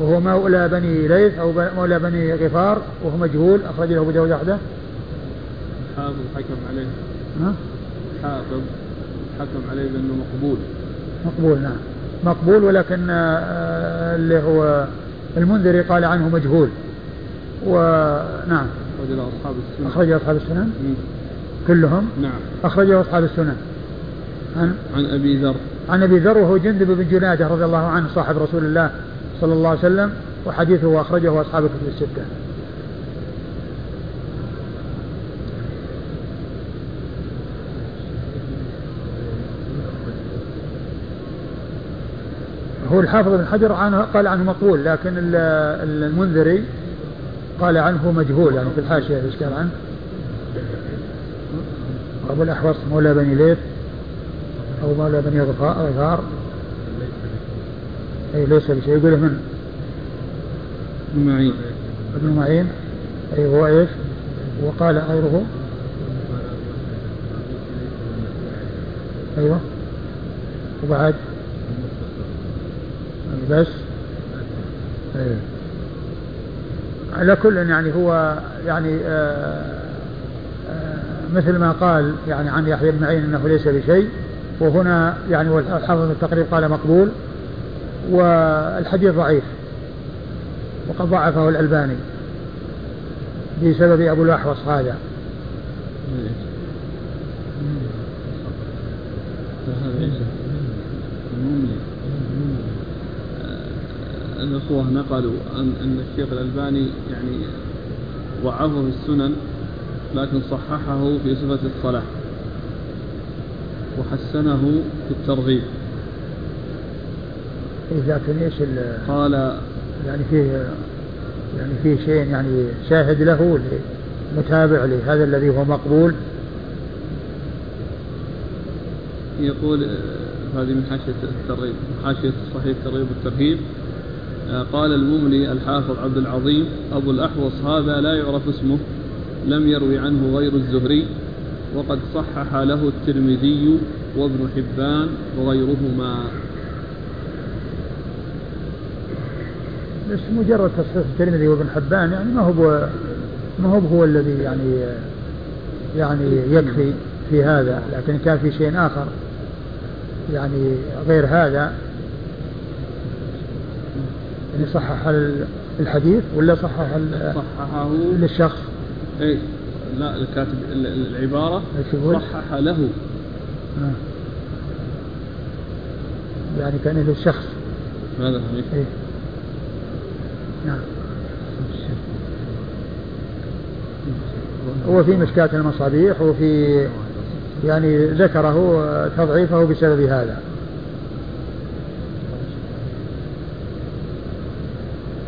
وهو مولى بني ليث أو مولى بني غفار وهو مجهول أخرج له أبو داود وحده. حافظ حكم عليه. ها؟ حافظ حكم عليه بأنه مقبول. مقبول نعم. مقبول ولكن آه، اللي هو المنذري قال عنه مجهول. ونعم أخرج له أصحاب السنن. أخرج أصحاب السنن؟ كلهم؟ نعم. أخرجه أصحاب السنن. عن؟ عن أبي ذر. عن أبي ذر وهو جندب بن جنادة رضي الله عنه صاحب رسول الله صلى الله عليه وسلم وحديثه أخرجه أصحاب الكتب الستة. هو الحافظ بن حجر عنه قال عنه مقبول لكن المنذري قال عنه مجهول يعني في الحاشية إيش قال عنه؟ أبو الأحوص مولى بني ليث أو مولى بني غفار أي ليس بشيء يقول من ابن معين. ابن معين. أي هو إيش؟ وقال غيره. أيوه. وبعد؟ بس. أيه. على كل يعني هو يعني آه آه مثل ما قال يعني عن يحيى بن معين إنه ليس بشيء وهنا يعني والحافظ التقريب قال مقبول والحديث ضعيف وقد ضعفه الألباني بسبب أبو الأحوص هذا. الأخوة نقلوا أن أن الشيخ الألباني يعني ضعفه في السنن لكن صححه في صفة الصلاة وحسنه في الترغيب. إيه لكن إيش قال يعني فيه يعني فيه شيء يعني شاهد له متابع لهذا الذي هو مقبول؟ يقول آه، هذه من حاشية الترغيب حاشية صحيح الترغيب والترهيب قال المملي الحافظ عبد العظيم أبو الأحوص هذا لا يعرف اسمه لم يروي عنه غير الزهري وقد صحح له الترمذي وابن حبان وغيرهما. بس مجرد تصحيح الترمذي وابن حبان يعني ما هو ما هو هو الذي يعني يعني يكفي في هذا لكن كان في شيء آخر يعني غير هذا. يعني صحح الحديث ولا صحح صححه؟ للشخص؟ اي لا الكاتب العبارة صحح له. آه. يعني كان للشخص. هذا إيه؟ نعم. هو في مشكاة المصابيح وفي يعني ذكره تضعيفه بسبب هذا.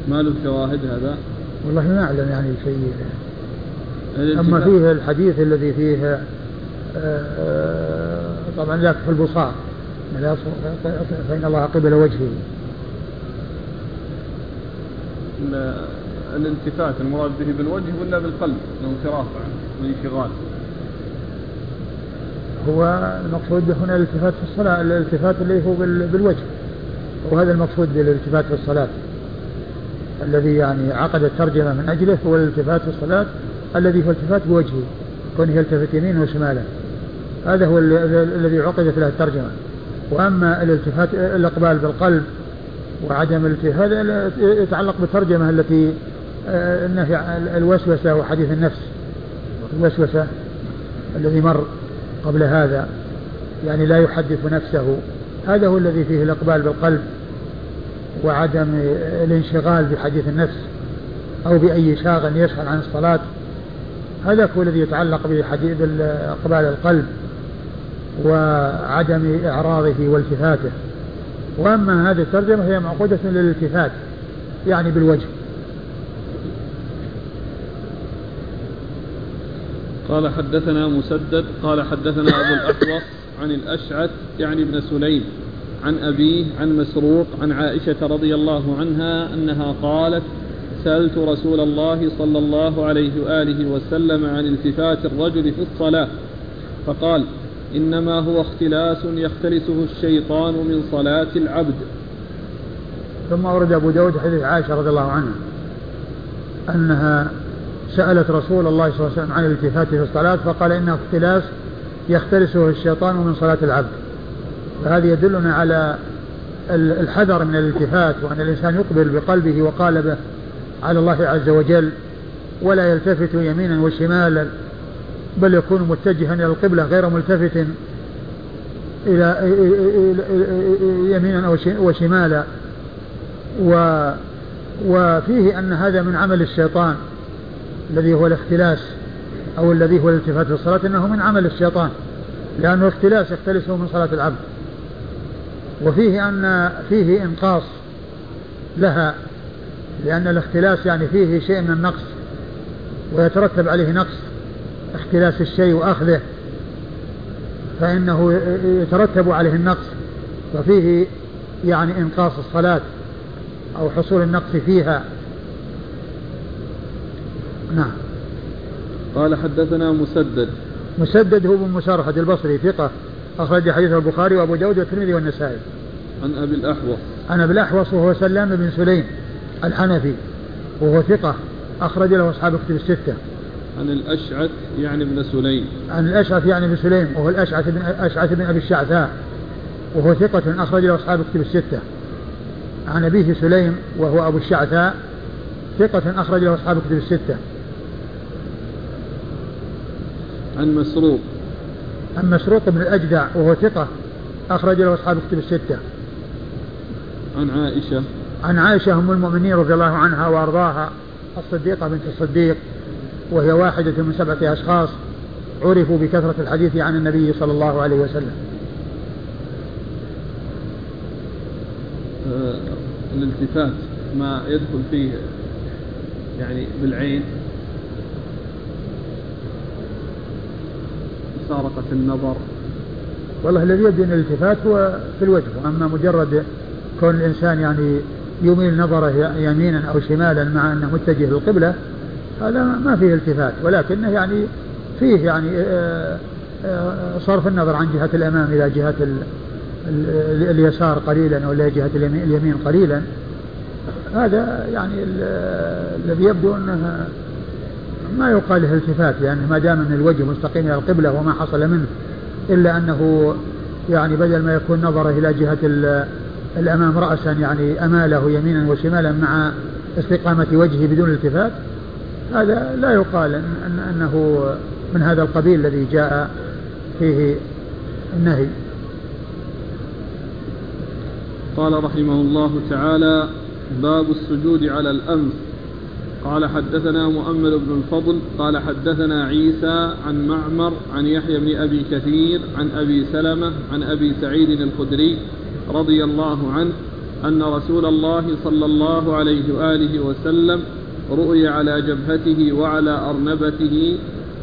ما له شواهد هذا؟ والله ما أعلم يعني شيء. أما فيه الحديث الذي فيه آه، آه، طبعا ذاك في البصار. فإن الله قبل وجهه. الالتفات المراد به بالوجه ولا بالقلب؟ الانصراف عنه الانشغال. هو المقصود هنا الالتفات في الصلاة الالتفات اللي هو بالوجه. وهذا المقصود بالالتفات في الصلاة. الذي يعني عقد الترجمة من أجله هو الالتفات في الصلاة الذي هو التفات بوجهه كونه يلتفت يمينه وشماله. هذا هو الذي عقدت له الترجمة. وأما الالتفات الإقبال بالقلب وعدم الالتفات هذا يتعلق بالترجمة التي آه، النهي الوسوسة وحديث النفس. الوسوسة الذي مر قبل هذا يعني لا يحدث نفسه. هذا هو الذي فيه الإقبال بالقلب. وعدم الانشغال بحديث النفس أو بأي شاغل يشغل عن الصلاة هذا هو الذي يتعلق بحديث إقبال القلب وعدم إعراضه والتفاته. وأما هذه الترجمة هي معقودة للالتفات يعني بالوجه. قال حدثنا مسدد قال حدثنا أبو الأحوص عن الأشعث يعني ابن سليم. عن أبيه عن مسروق عن عائشة رضي الله عنها أنها قالت سألت رسول الله صلى الله عليه وآله وسلم عن التفات الرجل في الصلاة فقال إنما هو اختلاس يختلسه الشيطان من صلاة العبد. ثم ورد أبو داود حديث عائشة رضي الله عنها أنها سألت رسول الله صلى الله عليه وسلم عن الالتفات في الصلاة فقال إنه اختلاس يختلسه الشيطان من صلاة العبد. فهذا يدلنا على الحذر من الالتفات وأن الإنسان يقبل بقلبه وقالبه على الله عز وجل ولا يلتفت يمينا وشمالا بل يكون متجها إلى القبلة غير ملتفت إلى يمينا وشمالا. و وفيه أن هذا من عمل الشيطان الذي هو الاختلاس أو الذي هو الالتفات في الصلاة أنه من عمل الشيطان لأنه اختلاس يختلسه من صلاة العبد. وفيه أن فيه إنقاص لها لأن الاختلاس يعني فيه شيء من النقص ويترتب عليه نقص اختلاس الشيء وأخذه فإنه يترتب عليه النقص وفيه يعني إنقاص الصلاة أو حصول النقص فيها. نعم. قال حدثنا مسدد. مسدد هو بن مسرحد البصري ثقة. أخرج حديث البخاري وأبو داود والترمذي والنسائي. عن أبي الأحوص. عن أبي الأحوص وهو سلام بن سليم الحنفي وهو ثقة أخرج له أصحاب الكتب الستة. عن الأشعث يعني ابن سليم. عن الأشعث يعني ابن سليم وهو الأشعث بن أشعث بن أبي الشعثاء وهو ثقة أخرج له أصحاب الكتب الستة. عن أبيه سليم وهو أبو الشعثاء ثقة أخرج له أصحاب الكتب الستة. عن مسروق. عن مسروق بن الأجدع وهو ثقة أخرج له أصحاب الكتب الستة. عن عائشة. عن عائشة أم المؤمنين رضي الله عنها وأرضاها الصديقة بنت الصديق وهي واحدة من سبعة أشخاص عرفوا بكثرة الحديث عن النبي صلى الله عليه وسلم. آه الالتفات ما يدخل فيه يعني بالعين. مسارقة النظر. والله الذي يبدو أن الالتفات هو في الوجه أما مجرد كون الإنسان يعني يميل نظره يمينا أو شمالا مع أنه متجه للقبلة هذا ما فيه التفات ولكنه يعني فيه يعني آه، آه، صرف النظر عن جهة الأمام إلى جهة اليسار قليلا أو إلى جهة اليمين قليلا. هذا يعني الذي يبدو أنه ما يقال له التفات لأنه ما دام أن الوجه مستقيم إلى القبلة وما حصل منه إلا أنه يعني بدل ما يكون نظره إلى جهة الأمام رأسا يعني أماله يمينا وشمالا مع استقامة وجهه بدون التفات هذا لا يقال أن أنه من هذا القبيل الذي جاء فيه النهي. قال رحمه الله تعالى باب السجود على الأنف. قال حدثنا مؤمل بن الفضل قال حدثنا عيسى عن معمر عن يحيى بن أبي كثير عن أبي سلمة عن أبي سعيد الخدري رضي الله عنه أن رسول الله صلى الله عليه وآله وسلم رؤي على جبهته وعلى أرنبته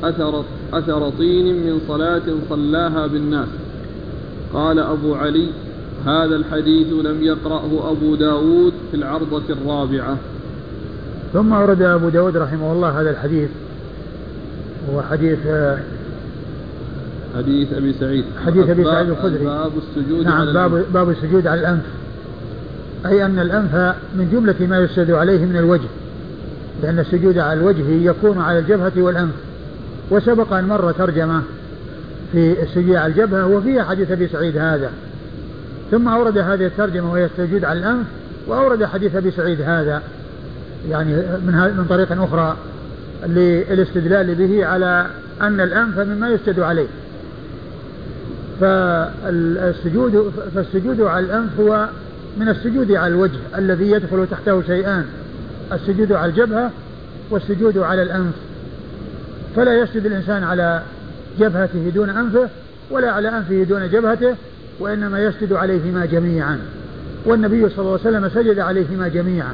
أثر, أثر طين من صلاة صلاها بالناس. قال أبو علي هذا الحديث لم يقرأه أبو داود في العرضة الرابعة. ثم أورد أبو داود رحمه الله هذا الحديث. هو حديث حديث أبي سعيد. حديث أبي سعيد الخدري. باب السجود نعم على باب, باب السجود على الأنف. أي أن الأنف من جملة ما يسجد عليه من الوجه لأن السجود على الوجه يكون على الجبهة والأنف. وسبق أن مر ترجمة في السجود على الجبهة وفيها حديث أبي سعيد هذا. ثم أورد هذه الترجمة وهي السجود على الأنف وأورد حديث أبي سعيد هذا. يعني من من طريق أخرى للاستدلال به على أن الأنف مما يسجد عليه. فالسجود فالسجود على الأنف هو من السجود على الوجه الذي يدخل تحته شيئان السجود على الجبهة والسجود على الأنف. فلا يسجد الإنسان على جبهته دون أنفه ولا على أنفه دون جبهته وإنما يسجد عليهما جميعا. والنبي صلى الله عليه وسلم سجد عليهما جميعا.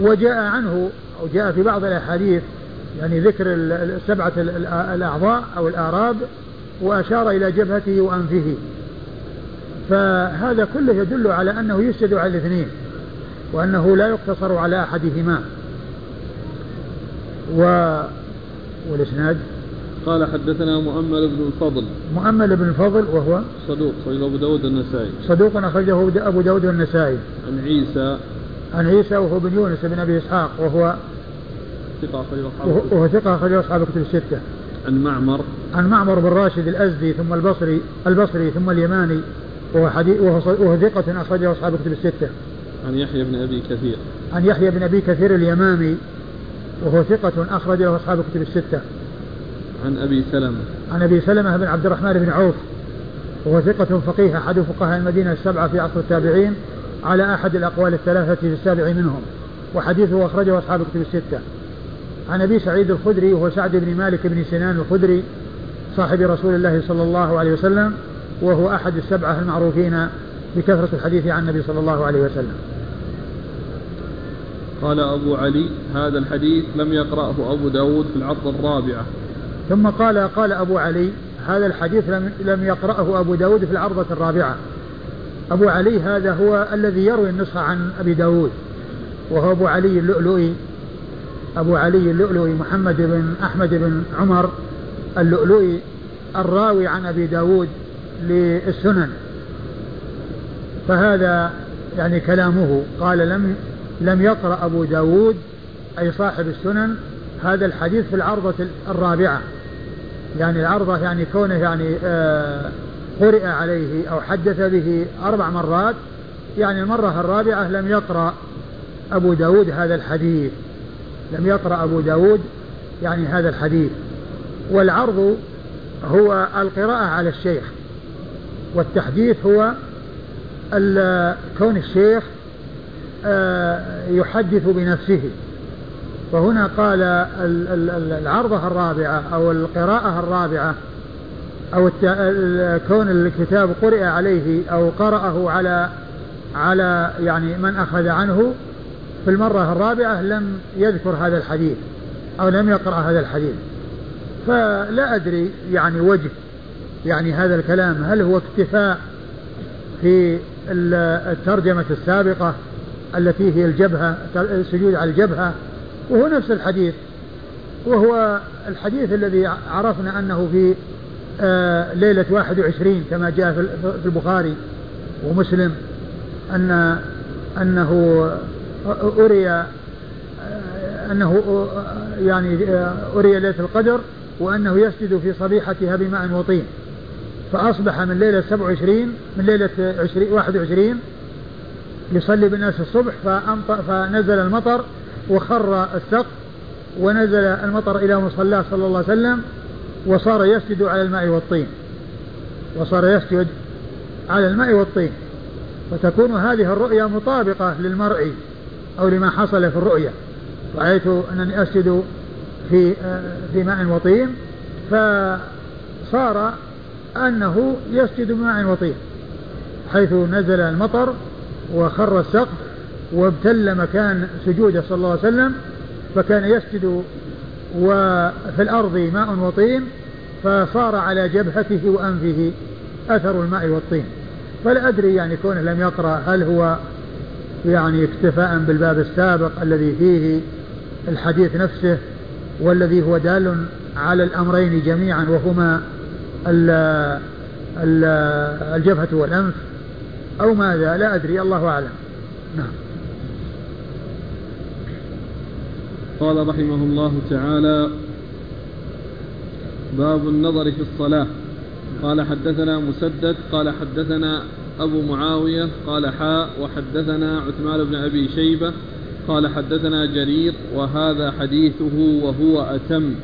وجاء عنه أو جاء في بعض الأحاديث يعني ذكر السبعة الأعضاء أو الآراب وأشار إلى جبهته وأنفه. فهذا كله يدل على أنه يسجد على الاثنين وأنه لا يقتصر على أحدهما. و والإسناد؟ قال حدثنا مؤمل بن الفضل. مؤمل بن الفضل وهو؟ صدوق صدوق أبو داود النسائي صدوق أخرجه أبو داود النسائي عن عيسى عن عيسى وهو بن يونس بن أبي إسحاق وهو ثقة وهو ثقة أخرجه أصحاب الكتب الستة. عن معمر. عن معمر بن راشد الأزدي ثم البصري البصري ثم اليماني وهو حديث وهو, وهو ثقة أخرجه أصحاب الكتب الستة. عن يحيى بن أبي كثير. عن يحيى بن أبي كثير اليمامي وهو ثقة أخرج له أصحاب الكتب الستة. عن أبي سلمة. عن أبي سلمة بن عبد الرحمن بن عوف وهو ثقة فقيه أحد فقهاء المدينة السبعة في عصر التابعين على أحد الأقوال الثلاثة في السابع منهم وحديثه أخرجه أصحاب الكتب الستة. عن أبي سعيد الخدري وهو سعد بن مالك بن سنان الخدري صاحب رسول الله صلى الله عليه وسلم وهو أحد السبعة المعروفين بكثرة الحديث عن النبي صلى الله عليه وسلم. قال أبو علي هذا الحديث لم يقرأه أبو داود في العرض الرابعة ثم قال قال أبو علي هذا الحديث لم, لم يقرأه أبو داود في العرضة الرابعة. أبو علي هذا هو الذي يروي النسخة عن أبي داود وهو أبو علي اللؤلؤي أبو علي اللؤلؤي محمد بن أحمد بن عمر اللؤلؤي الراوي عن أبي داود للسنن. فهذا يعني كلامه قال لم لم يقرأ أبو داود أي صاحب السنن هذا الحديث في العرضة الرابعة. يعني العرضة يعني كونه يعني آه قرئ عليه أو حدث به أربع مرات يعني المرة الرابعة لم يقرأ أبو داود هذا الحديث. لم يقرأ أبو داود يعني هذا الحديث. والعرض هو القراءة على الشيخ والتحديث هو كون الشيخ آه، يحدث بنفسه. وهنا قال العرضة الرابعة أو القراءة الرابعة أو كون الكتاب قرئ عليه أو قرأه على على يعني من أخذ عنه في المرة الرابعة لم يذكر هذا الحديث أو لم يقرأ هذا الحديث. فلا أدري يعني وجه يعني هذا الكلام. هل هو اكتفاء في الترجمة السابقة التي هي الجبهة السجود على الجبهة؟ وهو نفس الحديث. وهو الحديث الذي عرفنا أنه في ليلة 21 كما جاء في البخاري ومسلم أن أنه أري آه، أنه آه، يعني أري ليلة القدر وأنه يسجد في صبيحتها بماء وطين. فأصبح من ليلة 27 من ليلة 20 21 يصلي بالناس الصبح فنزل المطر وخر السقف ونزل المطر إلى مصلاه صلى الله عليه وسلم وصار يسجد على الماء والطين. وصار يسجد على الماء والطين. فتكون هذه الرؤيا مطابقة للمرء أو لما حصل في الرؤيا. رأيت أنني أسجد في في ماء وطين فصار أنه يسجد بماء وطين. حيث نزل المطر وخر السقف وابتل مكان سجوده صلى الله عليه وسلم فكان يسجد وفي الأرض ماء وطين فصار على جبهته وأنفه أثر الماء والطين. فلا أدري يعني كونه لم يقرأ هل هو يعني اكتفاء بالباب السابق الذي فيه الحديث نفسه والذي هو دال على الأمرين جميعا وهما الجبهة والأنف أو ماذا؟ لا أدري الله أعلم. نعم. قال رحمه الله تعالى باب النظر في الصلاة. قال حدثنا مسدد قال حدثنا أبو معاوية قال حاء وحدثنا عثمان بن أبي شيبة قال حدثنا جرير وهذا حديثه وهو أتم.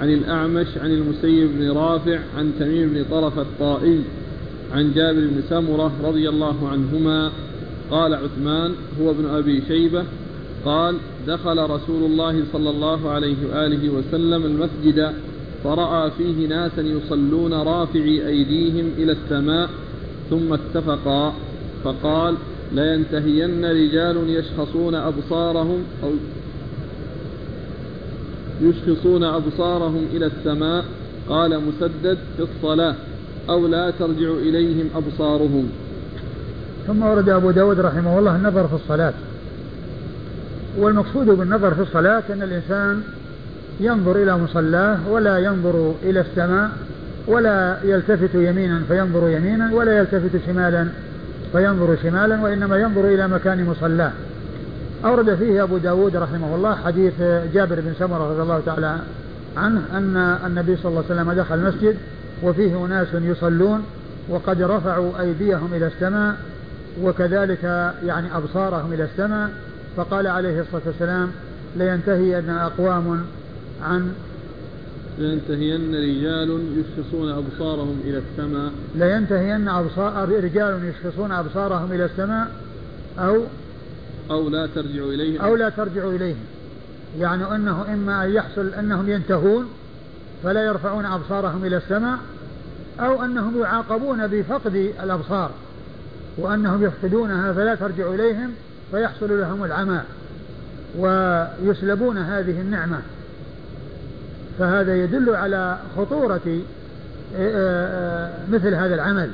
عن الأعمش عن المسيب بن رافع عن تميم بن طرف الطائي عن جابر بن سمرة رضي الله عنهما قال عثمان هو ابن أبي شيبة قال دخل رسول الله صلى الله عليه وآله وسلم المسجد فرأى فيه ناسا يصلون رافعي أيديهم إلى السماء ثم اتفقا فقال لينتهين رجال يشخصون أبصارهم أو يشخصون أبصارهم إلى السماء. قال مسدد في الصلاة أو لا ترجع إليهم أبصارهم. ثم ورد أبو داود رحمه الله النظر في الصلاة. والمقصود بالنظر في الصلاة أن الإنسان ينظر إلى مصلاه ولا ينظر إلى السماء ولا يلتفت يمينا فينظر يمينا ولا يلتفت شمالا فينظر شمالا وإنما ينظر إلى مكان مصلاه. أورد فيه أبو داود رحمه الله حديث جابر بن سمرة رضي الله تعالى عنه أن النبي صلى الله عليه وسلم دخل المسجد وفيه أناس يصلون وقد رفعوا أيديهم إلى السماء وكذلك يعني أبصارهم إلى السماء فقال عليه الصلاة والسلام لينتهي أن أقوام عن لينتهين رجال يشخصون أبصارهم إلى السماء. لينتهين أبصار رجال يشخصون أبصارهم إلى السماء أو أو لا ترجع إليهم. أو لا ترجع إليهم. يعني أنه إما أن يحصل أنهم ينتهون فلا يرفعون أبصارهم إلى السماء أو أنهم يعاقبون بفقد الأبصار وأنهم يفقدونها فلا ترجع إليهم. فيحصل لهم العمى ويسلبون هذه النعمة. فهذا يدل على خطورة آه، آه، مثل هذا العمل.